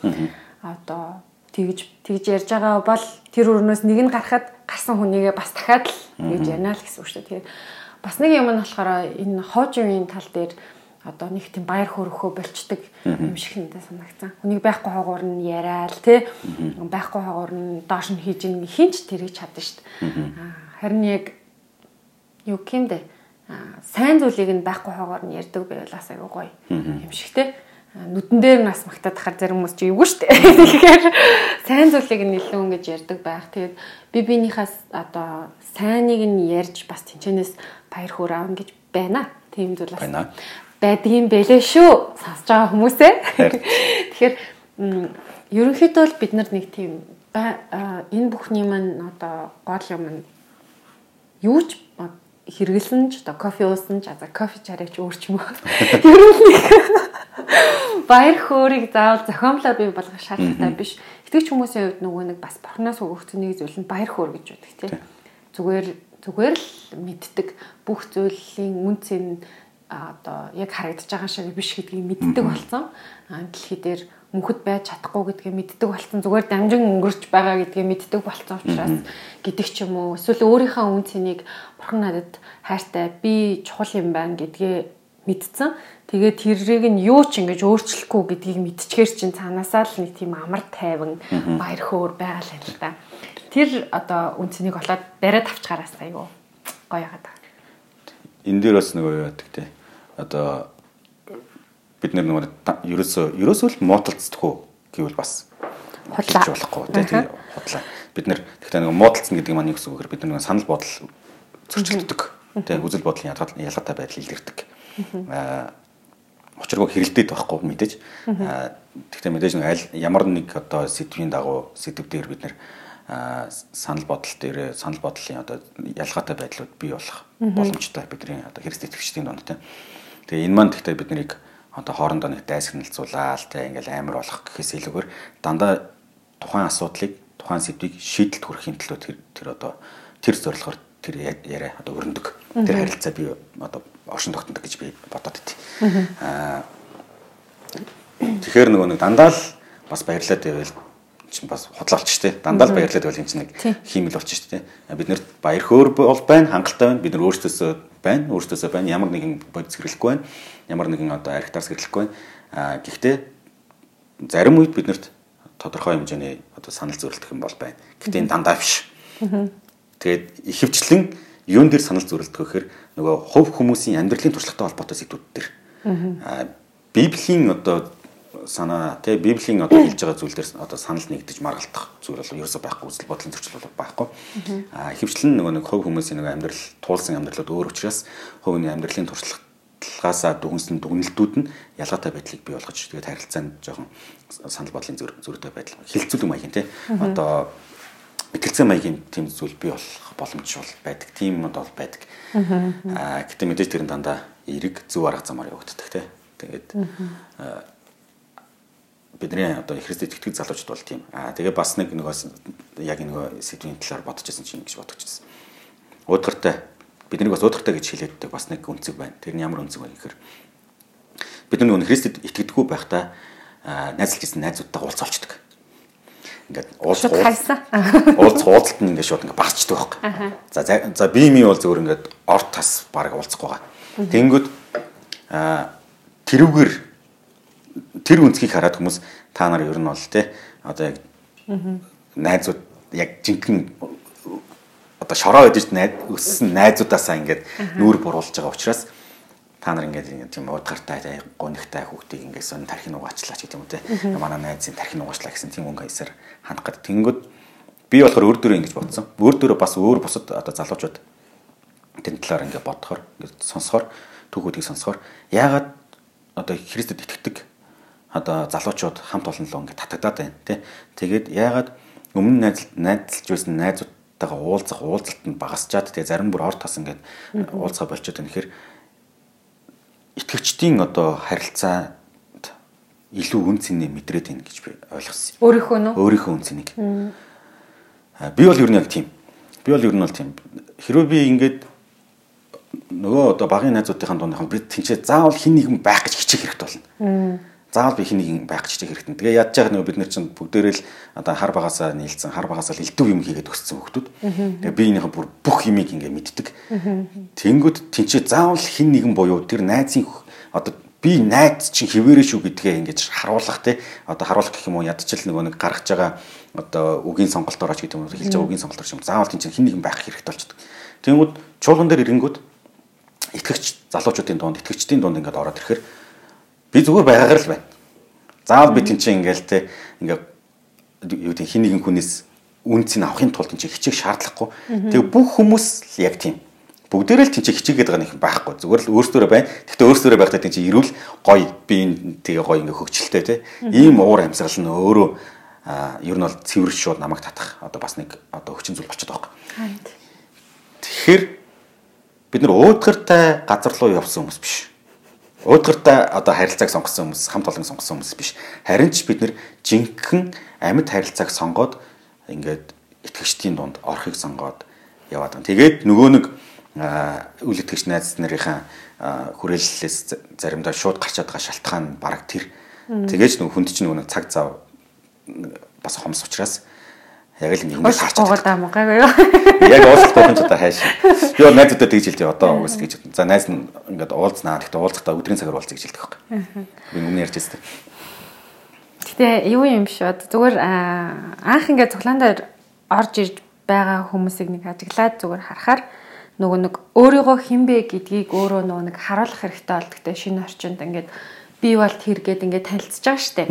одоо тэгж тэгж ярьж байгаа бол тэр өрнөөс нэг нь гарахад гарсан хүнийгээ бас дахиад л гэж ярина л гэсэн үг дээ. Тэгээд бас нэг юм нь болохоор энэ хоожийн тал дээр одоо нэг тийм баяр хөөрөхөө болчдөг юм шиг надад санагцсан. Хүнийг байхгүй хаагуур нь яриад тий байхгүй хаагуур нь доош нь хийж ин хинч тэрийг чадна дээ. Харин яг юу гэмдэ сайн зүйлийг нь байхгүй хогоор нь ярьдаг байвал бас айгүй гоё юм шиг те нүдэн дээр нас магтаад хахаар зарим хүмүүс чи эвгүй штэ. Тэгэхээр сайн зүйлийг нь илүү ингэж ярьдаг байх. Тэгээд би биенийхээс одоо сайныг нь ярьж бас тэнчэнээс баяр хөөр аавна гэж байна. Тийм зүйл бас байдгийн бэлээ шүү. Сонсож байгаа хүмүүсээ. Тэгэхээр ерөнхийдөө л бид нар нэг тийм энэ бүхний маань одоо гол юм юу ч хэрэгэлсэн ч одоо кофе уусан ч за кофе чараач өөрч юм уу. Ер нь баяр хөөргийг заавал зохиомлоор бий болгох шаардлагатай биш. Итгэж хүмүүсийн хувьд нөгөө нэг бас борноос өгөгдсөн нэг зүйл нь баяр хөөр гэж үүдэг тийм. Зүгээр зүгээр л мэддэг бүх зүйлийн үн цэн одоо яг харагдаж байгаа шиг биш гэдгийг мэддэг болсон. Дэлхий дээр мөнхөд байж чадахгүй гэдгээ мэддэг болсон зүгээр дамжин өнгөрч байгаа гэдгээ мэддэг болсон учраас гэдэг ч юм уу эсвэл өөрийнхөө үн цэнийг бурхан надад хайртай би чухал юм байна гэдгээ мэдсэн. Тэгээд тэрийг нь юу ч ингэж өөрчлөхгүй гэдгийг мэдчихээр чинь цаанаасаа л нэг тийм амар тайван баяр хөөр байгаа л юм да. Тэр одоо үн цэнийг олоод бариад авчгаараас айгу гоё яагаад. Энэ дээр бас нөгөө юу яадаг те. Одоо бид нэр нөгөө ерөөсөө ерөөсөө л муудалцдаггүй гэвэл бас худлаа болохгүй тийм худлаа. Бид нэр гэхдээ нөгөө муудалцсан гэдэг маань юу гэсэн үг вэ? Бид нар санал бодол зөрчилддөг. Тийм үзэл бодлын ялгаатай байдал илэрдэг. Аа учиргүй хэрэлдээд байхгүй мэдээж. Гэхдээ мэдээж нэг аль ямар нэг одоо сэдвийн дагуу сэдв дээр бид нэр санал бодол дээр санал бодлын одоо ялгаатай байдлууд бий болох боломжтой бидний одоо хэрэгс итгэгчдийн донд тийм. Тэгээ энэ маань гэхдээ бид нарыг одоо хоорондоо нэг дайсагналцуулаад те ингээл амар болох гэхээс илүүгээр дандаа тухайн асуудлыг тухайн сэдвийг шийдэлд хүрэхин төлөө тэр тэр одоо тэр зорилгоор тэр яриа одоо өрнөдөг. Тэр харилцаа би одоо оршин тогтнодог гэж би бодоод байт. Аа тэгэхээр нөгөө нэг дандаа л бас баярлаад байвал чинь бас худлаалч штэ. Дандаа л баярлаад байвал энэ чинь нэг хиймэл болчих штэ. Бид нэр баяр хөөр бол байна, хангалттай байна. Бид нар өөрсдөөсөө байна, өөрсдөөсөө байна. Ямар нэгэн бодис хэрэглэхгүй байна ямар нэгэн одоо архитектар сэрлэхгүй. А гэхдээ зарим үед биднэрт тодорхой хэмжээний одоо санал зөвлөлдөх юм бол байна. Гэхдээ энэ дандаа биш. Тэгээд ихэвчлэн юун дээр санал зөвлөлдөх гэхээр нөгөө хувь хүмүүсийн амьдралын туршлагатай холбоотой сэдвүүд дээр. А Библийн одоо санаа тий Библийн одоо хэлж байгаа зүйл дээр одоо санал нэгдэж маргалтах зүйл бол ерөөсөй байхгүй үзэл бодлын зөрчил бол байхгүй. А ихэвчлэн нөгөө нэг хувь хүмүүсийн нөгөө амьдрал туулсан амьдралууд өөр учраас хувийн амьдралын туршлага туршлагаасаа дүгнсэн дүгнэлтүүд нь ялгаатай байдлыг бий болгож тэгээд харилцаанд жоохон санал бодлын зөрүүтэй байдал хилцүүлэг маягийн тий одоо бэтэрцэн маягийн тийм зүйл бий болох боломж бол байдаг. Тийм юмуд бол байдаг. Аа гэтээ мэдээж тэр нь дандаа эрэг зөв арга замаар явагддаг тий. Тэгээд бидний одоо Христэд итгэдэг залуучууд бол тийм. Аа тэгээ бас нэг нөгөө яг нөгөө сэдвийн талаар бодож байсан чинь ингэж бодож байсан. Уудгартай биднийг бас уудгартай гэж хэлээддэг бас нэг үнцэг байна. Тэр нь ямар үнцэг вэ гэхээр бид нөгөө Христэд итгэдэггүй байхдаа найзлж ирсэн найзуудтайгаа уулзалцдаг. Ингээд уулз хайсан. Уулз уулзалт нь ингээд шууд ингээд багчдаг байхгүй. За за би ми бол зөвөр ингээд орт тас баг уулзахгүй байгаа. Тэнгүүд тэрүүгээр тэр үнцгийг хараад хүмүүс та нар ер нь бол те одоо яг найзууд яг жинхэнэ одоо шороо өдөж найз өссөн найзуудаасаа ингээд нүүр буруулж байгаа учраас та нар ингээд тийм удгартай гонигтай хүүхдийг ингээд сон тархин угаачлаа ч гэдэг юм те манай найзын тархин угаачлаа гэсэн тийм өнгө хаясаар хандах гэдэг. Тэнгүүд би болохоор өөр дөрөө ингэж бодсон. Өөр дөрөө бас өөр бусад одоо залуучууд тэн талаар ингээд бодохоор ингээд сонсохоор түүхүүдийг сонсохоор яагаад одоо Христэд итгэдэг одоо залуучууд хамт олон лөө ингээд татагдаад байна тий. Тэгээд яагаад өмнө найз найзалж байсан найзуудтайгаа уулзах уулзалт нь багасчаад тэгээ зарим бүр ор тас ингээд уулзгаа болчиход байна. Тэгэхээр итгэгчдийн одоо харилцаанд илүү үн цэнэ мэдрээд байна гэж би ойлгосон. Өөрийнхөө нөө? Өөрийнхөө үн цэнийг. Би бол ер нь яг тийм. Би бол ер нь бол тийм. Хэрвээ би ингээд нөгөө одоо багын найзуудынхаа дундхан би тэнцээ заавал хин нэгэн байх гэж хичээх хэрэгтэй болно. Заавал би хин нэгэн байх хичээх хэрэгтэй. Тэгээ яаж яах нь бид нар чинь бүгдээрээ л одоо хар багасаа нийлцэн хар багасаа элдв юм хийгээд өссөн хүмүүс. Тэгээ би энийхэн бүр бүх юмыг ингээ мэддэг. Тэнгүүд тэнцээ заавал хин нэгэн буюу тэр найзын одоо би найз чинь хിവэрэ шүү гэдгээ ингэж харуулах те одоо харуулах гэх юм уу ядчил нөгөө нэг гаргаж байгаа одоо үгийн сонголтоор ч гэдэг юм уу хэлж байгаа үгийн сонголтоор ч юм заавал тийм хин нэгэн байх хэрэгтэй болчихдог. Тэнгүүд чуулган дээр ирэнгүүд итгэгч залуучуудын дунд итгэгчдийн дунд ингээд ороод ирэхээр би зүгээр байгаагаар л байна. Заавал би тийм чинь ингээл те ингээд юу гэдэг хин нэгэн хүнээс үнцийг авахын тулд тийм хичээх шаардлагагүй. Тэгээ бүх хүмүүс яг тийм бүгдээрээ л тэнцээ хичээгээд байгаа нэг байхгүй зүгээр л өөрсдөө байна. Гэхдээ өөрсдөө байхдаа тэнцээ ирүүл гоё би энэ тэгээ гоё ингээ хөгжилтэй те. Ийм уур амьсгал нь өөрөө ер нь бол цэвэр шууд намайг татах одоо бас нэг одоо хүчин зүйл болчиход байгаа. Тэгэхээр бид нар уудгартай газар руу явсан хүмүүс биш. Уудгартай одоо харилцааг сонгосон хүмүүс, хамт олон сонгосон хүмүүс биш. Харин ч бид нар жинхэнэ амьд харилцааг сонгоод ингээд итгэгчдийн дунд орохыг сонгоод яваад байгаа. Тэгээд нөгөө нэг үйл итгэгч найз нарынхаа хүрээллээс заримдаа шууд гарч чадгаа шалтгаан бараг тэр. Тэгээж нөгөө хүнд чинь нөгөө цаг зав бас хомс учраас яг л ингэ харч байгаа юм гайгүй юу. Яг уулзалтын ч одоо хайш. Би бол найзуудаа тэгж хэлдэг одоо уус тэгж. За найз нь ингээд уулзнаа. Гэхдээ уулзахдаа өдрийн цагаар уулзъя гэж хэлдэг байхгүй. Би өмнө ярьж байсан. Гэтэ юу юм бод. Зүгээр анх ингээд цуглаан дээр орж ирж байгаа хүмүүсийг нэг ажиглаад зүгээр харахаар нөгөө нэг өөрийгөө хинбэ гэдгийг өөрөө нөгөө нэг харуулах хэрэгтэй бол гэхдээ шинэ орчинд ингээд би бол тэр гээд ингээд танилцж байгаа штэ.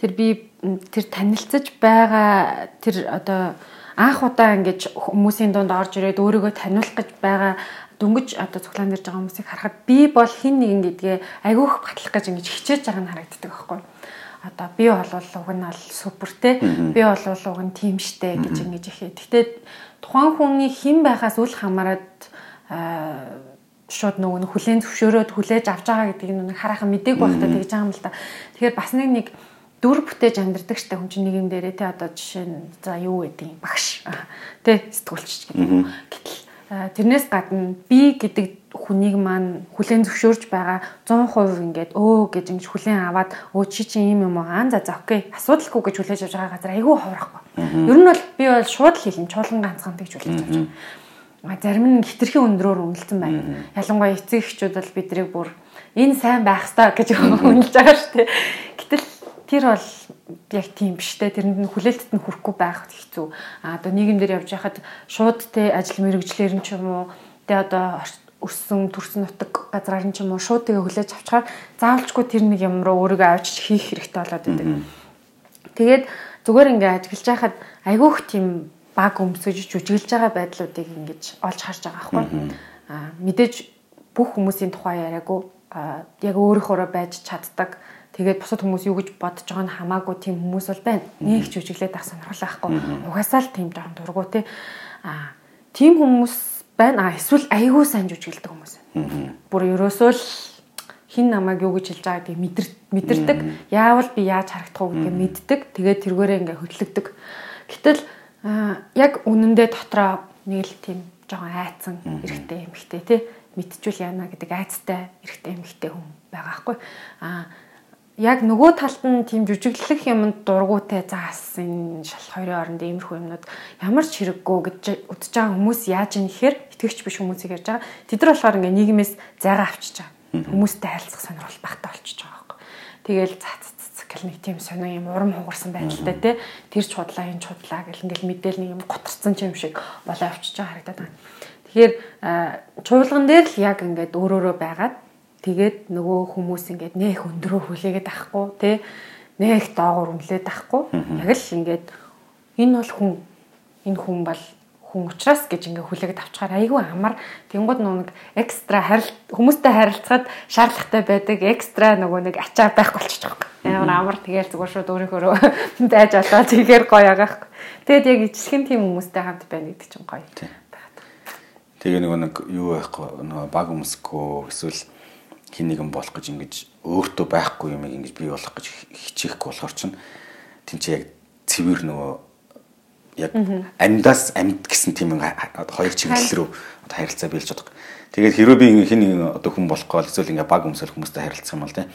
Тэр би тэр танилцж байгаа тэр одоо анх удаа ингээд хүмүүсийн дунд орж ирээд өөрийгөө таниулах гэж байгаа дөнгөж одоо цуглаан дэрж байгаа хүмүүсийг харахад би бол хин нэгэн гэдгээ айгүйх батлах гэж ингэж хичээж байгаа нь харагддаг байхгүй. Одоо би бол уг нь бол супер те. Би бол уг нь тим штэ гэж ингэж ихээ. Гэтэ тухайн хүний хэн байхаас үл хамааран шууд нөгөө хүлэн зөвшөөрөөд хүлээж авч байгаа гэдгийг нүг хараахан мдэг байхдаа тэгж байгаа юм л да. Тэгэхээр бас нэг нэг дүр бүтээж амьдардаг штэ хүн чинь нэг юм дээрээ те одоо жишээ нь за юу гэдэг багш те сэтгүүлч гэдэг. Гэтэл тэрнээс гадна би гэдэг хүнийг маань хүлэн зөвшөөрж байгаа 100% ингээд өө гэж ингэж хүлэн аваад өө чи чи юм юм аа за за окей асуудалгүй гэж хүлээж авч байгаа газар айгүй ховрохгүй. Ер нь бол би бол шууд л хэлэн чуулган ганцхан гэж хүлээж авч байгаа. Зарим нь хитрхийн өндрөөр үнэлсэн байна. Ялангуяа эцэг эхчүүд бол бидрийг бүр энэ сайн байх ёстой гэж үнэлж байгаа шүү дээ. Гэтэл тэр бол яг тийм биш те тэрэнд нь хүлээлтт нь хүрэхгүй байх хэцүү. А одоо нийгэмдэр явж байхад шууд те ажил мэрэгчлэр нь ч юм уу те одоо өссөн төрсөн нутаг газраар нь ч юм уу шууд тэгээ хүлээж авчаар заавалчгүй тэр нэг юм руу өөрийгөө авчиж хийх хэрэгтэй болоод байдаг. Тэгээд зүгээр ингээ ажиглаж байхад айгүйх тийм баг өмсөж жүжиглж байгаа байдлуудыг ингэж олж харж байгаа байхгүй. А мэдээж бүх хүмүүсийн тухай яриаггүй яг өөрийнхөө байж чаддаг Тэгээд бусад хүмүүс юу гэж бодож байгаа нь хамаагүй тийм хүмүүс бол байна. Нэг ч үжиглээд ах сонирхол байхгүй. Угаасаа л тийм жоохон дургу те. Аа тийм хүмүүс байна. Аа эсвэл айгүй сайн жүжиглдэг хүмүүс. Бүр ерөөсөө л хин намайг юу гэж хэлж байгааг мэдэр мэдэрдэг. Яавал би яаж харагдах уу гэдгийг мэддэг. Тэгээд тэргээрээ ингээ хөдлөгдөг. Гэтэл яг үнэндээ дотроо нэг л тийм жоохон айцсан эрэгтэй эмэгтэй тий мэдчихвэл яана гэдэг айцтай эрэгтэй эмэгтэй хүн байгаа хгүй. Аа яг нөгөө талд нь тийм жүжиглэх юмд дургуйтай заас энэ шал хоёрын оронд иймэрхүү юмнууд ямар ч хэрэггүй гэж үдчихэж байгаа хүмүүс яаж юм гэхээр итгэвч биш хүмүүсийг ярьж байгаа. Тэд нар болохоор ингээ нийгмээс зайгаа авчиж байгаа хүмүүстэй харилцах сонирхол багтаа болчихж байгаа байхгүй. Тэгэл цац цац гэл нэг тийм сонио юм урам хугарсан байдалтай те тэр ч худлаа энэ ч худлаа гэл ингээл мэдээл нэг юм готарсан юм шиг болоо авчиж байгаа харагдаад байна. Тэгэхээр чуулган дээр л яг ингээд өөрөөрөө байгаад тэгээд нөгөө хүмүүс ингээд нэх өндрөө хүлээгээд ахгүй те нэх доогуур үнлээд ахгүй яг л ингээд энэ бол хүн энэ хүн бол хүн учраас гэж ингээ хүлээгээд авчаар айгүй амар. Тэнгууд нэг экстра харил хүмүүстэй харилцахад шаардлагатай байдаг экстра нөгөө нэг ачаа байхгүй болчих жоох. Амар амар тэгэл зүгээр шууд өөрийнхөө байж болоо тэгэхээр гоё агаах. Тэгэд яг ижлэхэн тийм хүмүүстэй хамт байна гэдэг чинь гоё. Тэгээ нөгөө нэг юу байхгүй нөгөө баг өмсгөө эсвэл хин нэгэн болох гэж ингэж өөртөө байхгүй юм ингэж бий болох гэж хичээхгүй болохоор чинь тэнцээ яг цэвэр нөгөө яг амьдаас амьд гэсэн тийм хоёр чиглэл рүү одоо харилцаа биелж байгаа. Тэгээд хэрвээ би хин нэг одоо хүн болох гол эсвэл ингээ баг өмсөл хүмүүстэй харилцах юм бол тийм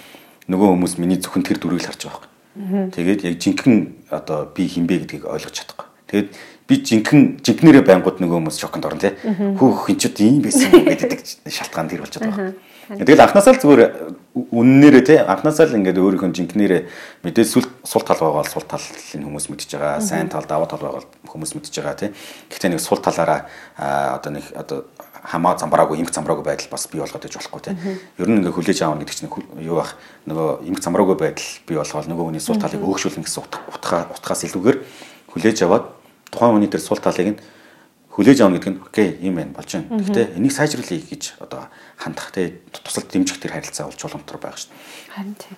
нөгөө хүмүүс миний зөвхөн тэр дүрийг л харж байгаа байхгүй. Тэгээд яг жинхэнэ одоо би хинбэ гэдгийг ойлгож чадахгүй. Тэгээд би жинхэнэ жинхнэрээ байнгут нөгөө хүмүүс шоконд орно тий. Хөөх хин ч ийм байсан гэдэг шалтгаан тэр болчиход байгаа. Тэгэл анхнаасаа л зүгээр үннээрээ тий анхнаасаа л ингээд өөрийнхөө жинкнэрээ мэдээж сул сул тал байгаа бол сул талын хүмүүс мэдчихэж байгаа. Сайн тал даваа тал байгаа хүмүүс мэдчихэж байгаа тий. Гэхдээ нэг сул талаараа одоо нэг одоо хамаа замбраагүй имх замбраагүй байдал бас бий болгоод иж болохгүй тий. Ер нь ингээ хүлээж аавна гэдэг чинь юу бах нөгөө имх замбраагүй байдал бий болгоод нөгөө хүний сул талыг өөгшүүлнэ гэсэн утгаа утгаас илүүгээр хүлээж аваад тухайн хүний тэр сул талыг нь хүлээж авна гэдэг нь окей юм байна болж байна. Гэхдээ энийг сайжруулъя гэж одоо хандах те тусал дэмжих тэр харилцаа болж боломжтой шүү дээ. Харин тийм.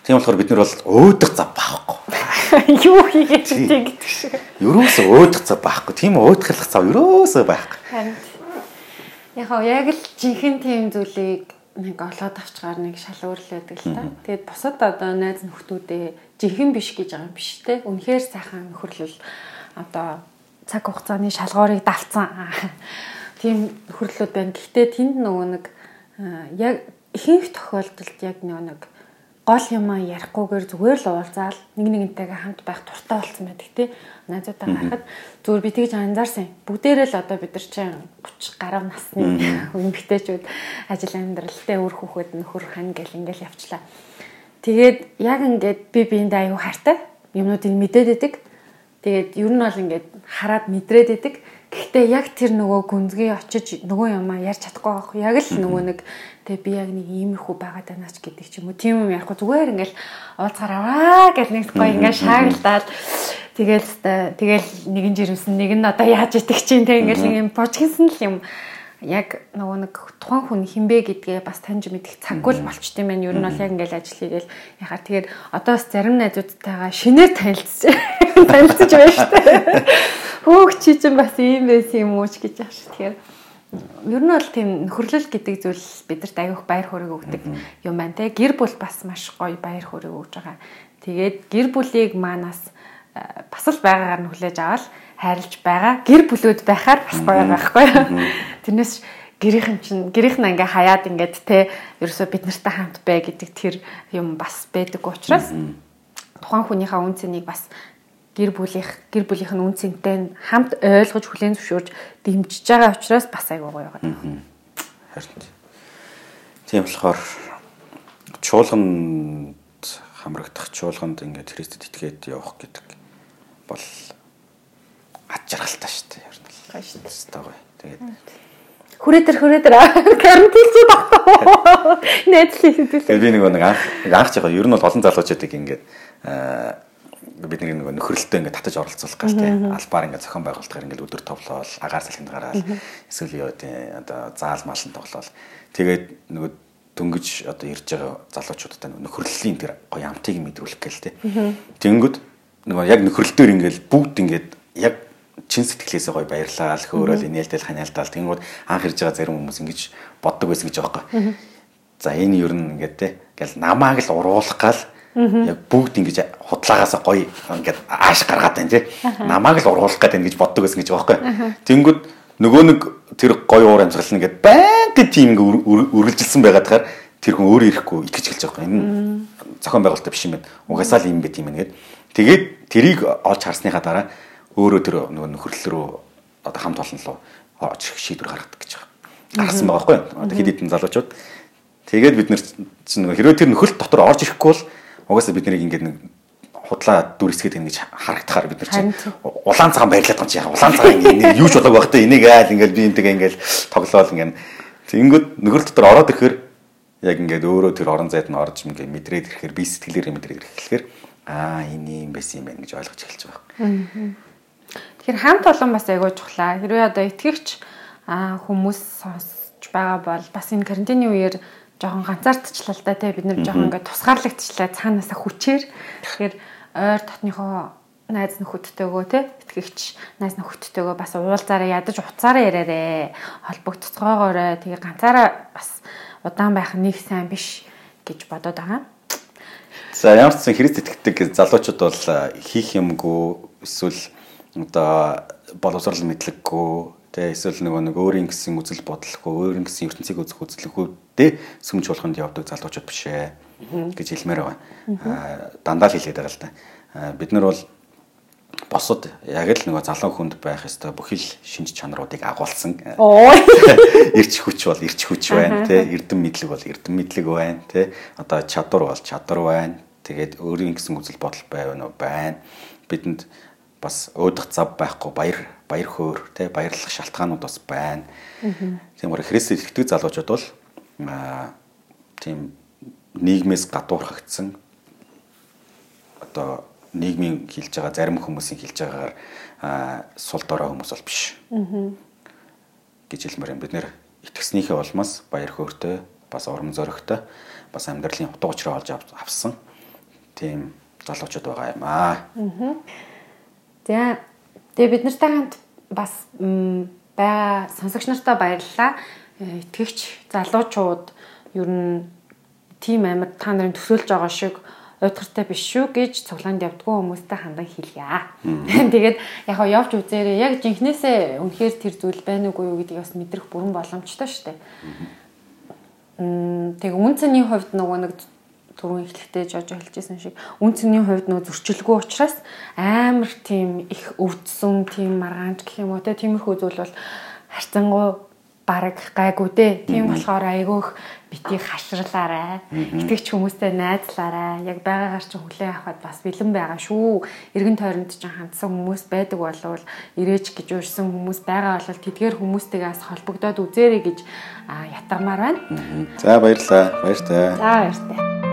Тийм болохоор бид нар бол өөдөх зав байхгүй. Юу хийгээд тийм гэдэг шиг. Ерөөсөө өөдөх зав байхгүй. Тийм өөдгөх зав ерөөсөө байхгүй. Харин. Яг яг л жинхэнэ тийм зүйлийг нэг олоод авчгаар нэг шал өөрлөдөг л та. Тэгээд бусад одоо найз нөхдүүдээ жинхэнэ биш гэж байгаа юм биш те. Үнэхээр сайхан нөхөрлөл одоо цаг хугацааны шалгуурыг давцсан. Тийм хөрлөлүүд байна. Гэхдээ тэнд нөгөө нэг яг ихэнх тохиолдолд яг нэг гол юм ярихгүйгээр зүгээр л уулзаал нэг нэгнтэйгээ хамт байх туртаа болсон байдаг тий. Найзуудаа харахад зүгээр би тэгж анзаарсан. Бүгдээрээ л одоо бид нар чинь 30 гаруй насны эмэгтэйчүүд ажил амьдралтай үр хүүхэд нөхөр хан гэл ингээл явчлаа. Тэгээд яг ингээд би биэндээ аюу хартай юмнуудыг мэдээд байдаг. Тэгээд ер нь бол ингээд хараад мэдрээд идэг. Гэхдээ яг тэр нөгөө гүнзгий очиж нөгөө юмаа ярьж чадахгүй байх. Яг л нөгөө нэг тэгээ би яг нэг иймэрхүү байгаад байна ч гэдэг ч юм уу. Тийм юм ярихгүй зүгээр ингээл уулзгаар аваа гэл нэг гоё ингээд шаагалтаад тэгэл тэгэл нэгэн жирэмсэн нэг нь одоо яаж идэх чинь тэг ингээл юм божгинсан л юм яг нөгөө нэг тухайн хүн хинбэ гэдгээ бас таньж мэдэх цаггүй л болчт юм байна. Ер нь бол яг ингээл ажил хийгээл яхаа тэгээд одоос зарим найзуудтайгаа шинээр танилцж танилцж байна шүү дээ. Хөөх чи чинь бас ийм байсан юм уу ч гэж ааш. Тэгэхээр ер нь бол тийм нөхөрлөл гэдэг зүйл бидэрт аюух баяр хөөргийг өгдөг юм байна те. Гэр бүл бас маш гоё баяр хөөргийг өгж байгаа. Тэгээд гэр бүлийг манаас бас л байгаагаар нь хүлээж аваад хайрлж байгаа. Гэр бүлүүд байхаар бас гоё байхгүй. Тэрнээс гэрийнхэн чинь гэрийнх нь ингээ хаяад ингээд те ерөөсөө бид нартай хамт бай гэдэг тэр юм бас байдаг учраас тухайн хүнийхээ үн цэнийг бас гэр бүлийнх гэр бүлийнх нь үн цэнтэй хамт ойлгож хүлээн зөвшөөрж дэмжиж байгаа учраас бас айгүй гоё байгаа. Харин тийм болохоор чуулганд хамрагдах чуулганд ингээд Христэд итгээд явах гэдэг бол ад жаргалтай шүү дээ. Ер нь л. Дээ. Гоё. Тэгээд хүрээдэр хүрээдэр карантинч багтаа. Netflix үзүүлээ. Тэгээд би нэг нэг анх анх жоо ер нь бол олон залуучуудыг ингээд бид нэг нэг нөхрөлтөө ингээд татаж оролцуулах гал тий. Албаар ингээд зохион байгуулалтаар ингээд өдөр товлоол, агаар салхинд гараад эсвэл юу тий одоо заал малын тоглоол. Тэгээд нөгөө дөнгөж одоо ирж байгаа залуучуудтай нөхөрлөлийн тэр гоё амтыг мэдрүүлэх гээл те. Тэнгүүд нөгөө яг нөхөрлөлтөөр ингээл бүгд ингээд яг чин сэтгэлээсээ гоё баярлаа хөөрөөл инээлтэл ханиалтаал тэнгүүд анх ирж байгаа зарим хүмүүс ингэж боддог байсан гэж байгаа байхгүй. За энэ ер нь ингээд те ингээл намааг л уруулах гал яг бүгд ингэж худлаагаас гоё ингээд ааш гаргаад байна тий. Намааг л уруулах гэдэг ингэж боддог байсан гэж байгаа байхгүй. Тэнгүүд нөгөө нэг тэр гоё уур амьсгал нь ингээд байнга тийм ингээ үргэлжилсэн байгаад тахаар тэр хүн өөрөө ирэхгүй итгэж эхэлж байгаа юм. Энэ зохион байгуулалтаа биш юм байна. Угасаал юм бэ тийм ээ. Тэгээд тэрийг олж харсныхаа дараа өөрөө тэр нөгөө нөхөрлөл рүү одоо хамт олон руу очих шийдвэр гаргадаг гэж байгаа. Гаргасан байгаа байхгүй юу? Одоо хэд хэдэн залуучууд. Тэгээд бид нэр чинь нөгөө хэрвээ тэр нөхөрлөлт дотор орж ирэхгүй бол угаасаа бид нарыг ингээд нэг худлаа дүрсгээд ингэж харагдахаар бид нар чинь улаан цагаан байрлаад байгаа чи яа улаан цагаан ингэ юу ч болоог байх та энийг айл ингээл би энтэйгээ ингээл тоглоол ингээд тэгэнгүүт нөхөр дотор ороод ирэхээр яг ингээд өөрөө тэр орон зайд нь орж ингээд мэдрээд ирэхээр би сэтгэлээрээ мэдрээд ирэхээр аа энэ юм байсан юм байна гэж ойлгож эхэлж байгаа. Тэгэхээр хамт олон бас айгуу чухлаа. Хэрвээ одоо итгэгч хүмүүс сонсч байгаа бол бас энэ карантины үеэр жоохон ганцаардчихлаа л да тий бид нэр жоохон ингээд тусгаарлагдчихлаа. Цаанаасаа хүчээр. Тэгэхээр ойр дотныхоо найз нөхөдтэйгөө те. Итгэгч найз нөхөдтэйгөө бас уулзаараа ядаж уцаараа яриарэ. Холбогдцоогоорой тэгээ ганцаараа бас удаан байх нэг сайн биш гэж бодоод байгаа. За ямар ч сан Христ итгэдэг залуучууд бол хийх юмгүй эсвэл одоо боловсрал мэдлэггүй тэгээ эсвэл нөгөө нэг өөрийн гэсэн үзэл бодлохгүй өөрийн гэсэн ертөнцийг үзэх үзлэггүй дэ сүмж болгонд явдаг залуучууд биш ээ гэж хэлмээр байгаа. Дандаа л хэлээд байгаа л да. Бид нар бол босод яг л нөгөө залуу хүнд байх ёстой бүхэл шинж чанаруудыг агуулсан. Ирч хүч бол ирч хүч байна тий. Эрдэм мэдлэг бол эрдэм мэдлэг байна тий. Одоо чадвар бол чадвар байна. Тэгээд өөрийн гэсэн үзэл бодол байв нөө байна. Бидэнд бас өөдөх зав байхгүй баяр баяр хөөр тий баярлах шалтгаанууд бас байна. Тийм үү Христэд итгэдэг залуучууд бол тийм нийгмээс гадуурхагдсан одоо нийгмийн хилж байгаа зарим хүмүүсийн хилж байгаагаар сул дорой хүмүүс бол биш. гэж хэлмээр юм. Бид нэр итгэснийхээ улмаас баяр хөөртэй бас урам зоригтой бас амьдралын утга учраа олж авсан тийм залуучууд байгаа юм аа. За тэгээ бид нартай хамт бас байгаа сонсогч нартай баярлалаа. Э, итгэгч залуучууд ер нь тийм амар та нарын төсөөлж байгаа шиг уйдгартай биш шүү гэж цуглаанд явдггүй хүмүүстэй хандан хэлье. Тэгээд яг хаа явж үзээрэй. Яг жинхнээсээ үнэхээр тэр зүйл байна уугүй юу гэдгийг бас мэдрэх бүрэн боломжтой шүү дээ. Мм тэг үн цэний хувьд нөгөө нэг түрүүн эхлэхдээ жож хэлжсэн шиг үн цэний хувьд нөгөө зөрчилгүй учраас амар тийм их өвдсөн тийм маргаанч гэх юм уу те тиймэрхүү зүйл бол харцангуй бараг гайгүй дээ. Тийм болохоор айгүйх битгий хашрлаарай. Итгэвч хүмүүстэй найзлаарай. Яг байгаагаар чинь хүлээн авахад бас бэлэн байгаа шүү. Иргэн тойронд чинь хандсан хүмүүс байдаг болвол ирээч гэж уурсан хүмүүс байгаа бол тэдгээр хүмүүстэйгээс холбогдоод үзээрэй гэж ятгамаар байна. За баярлалаа. Баяртай. За баяртай.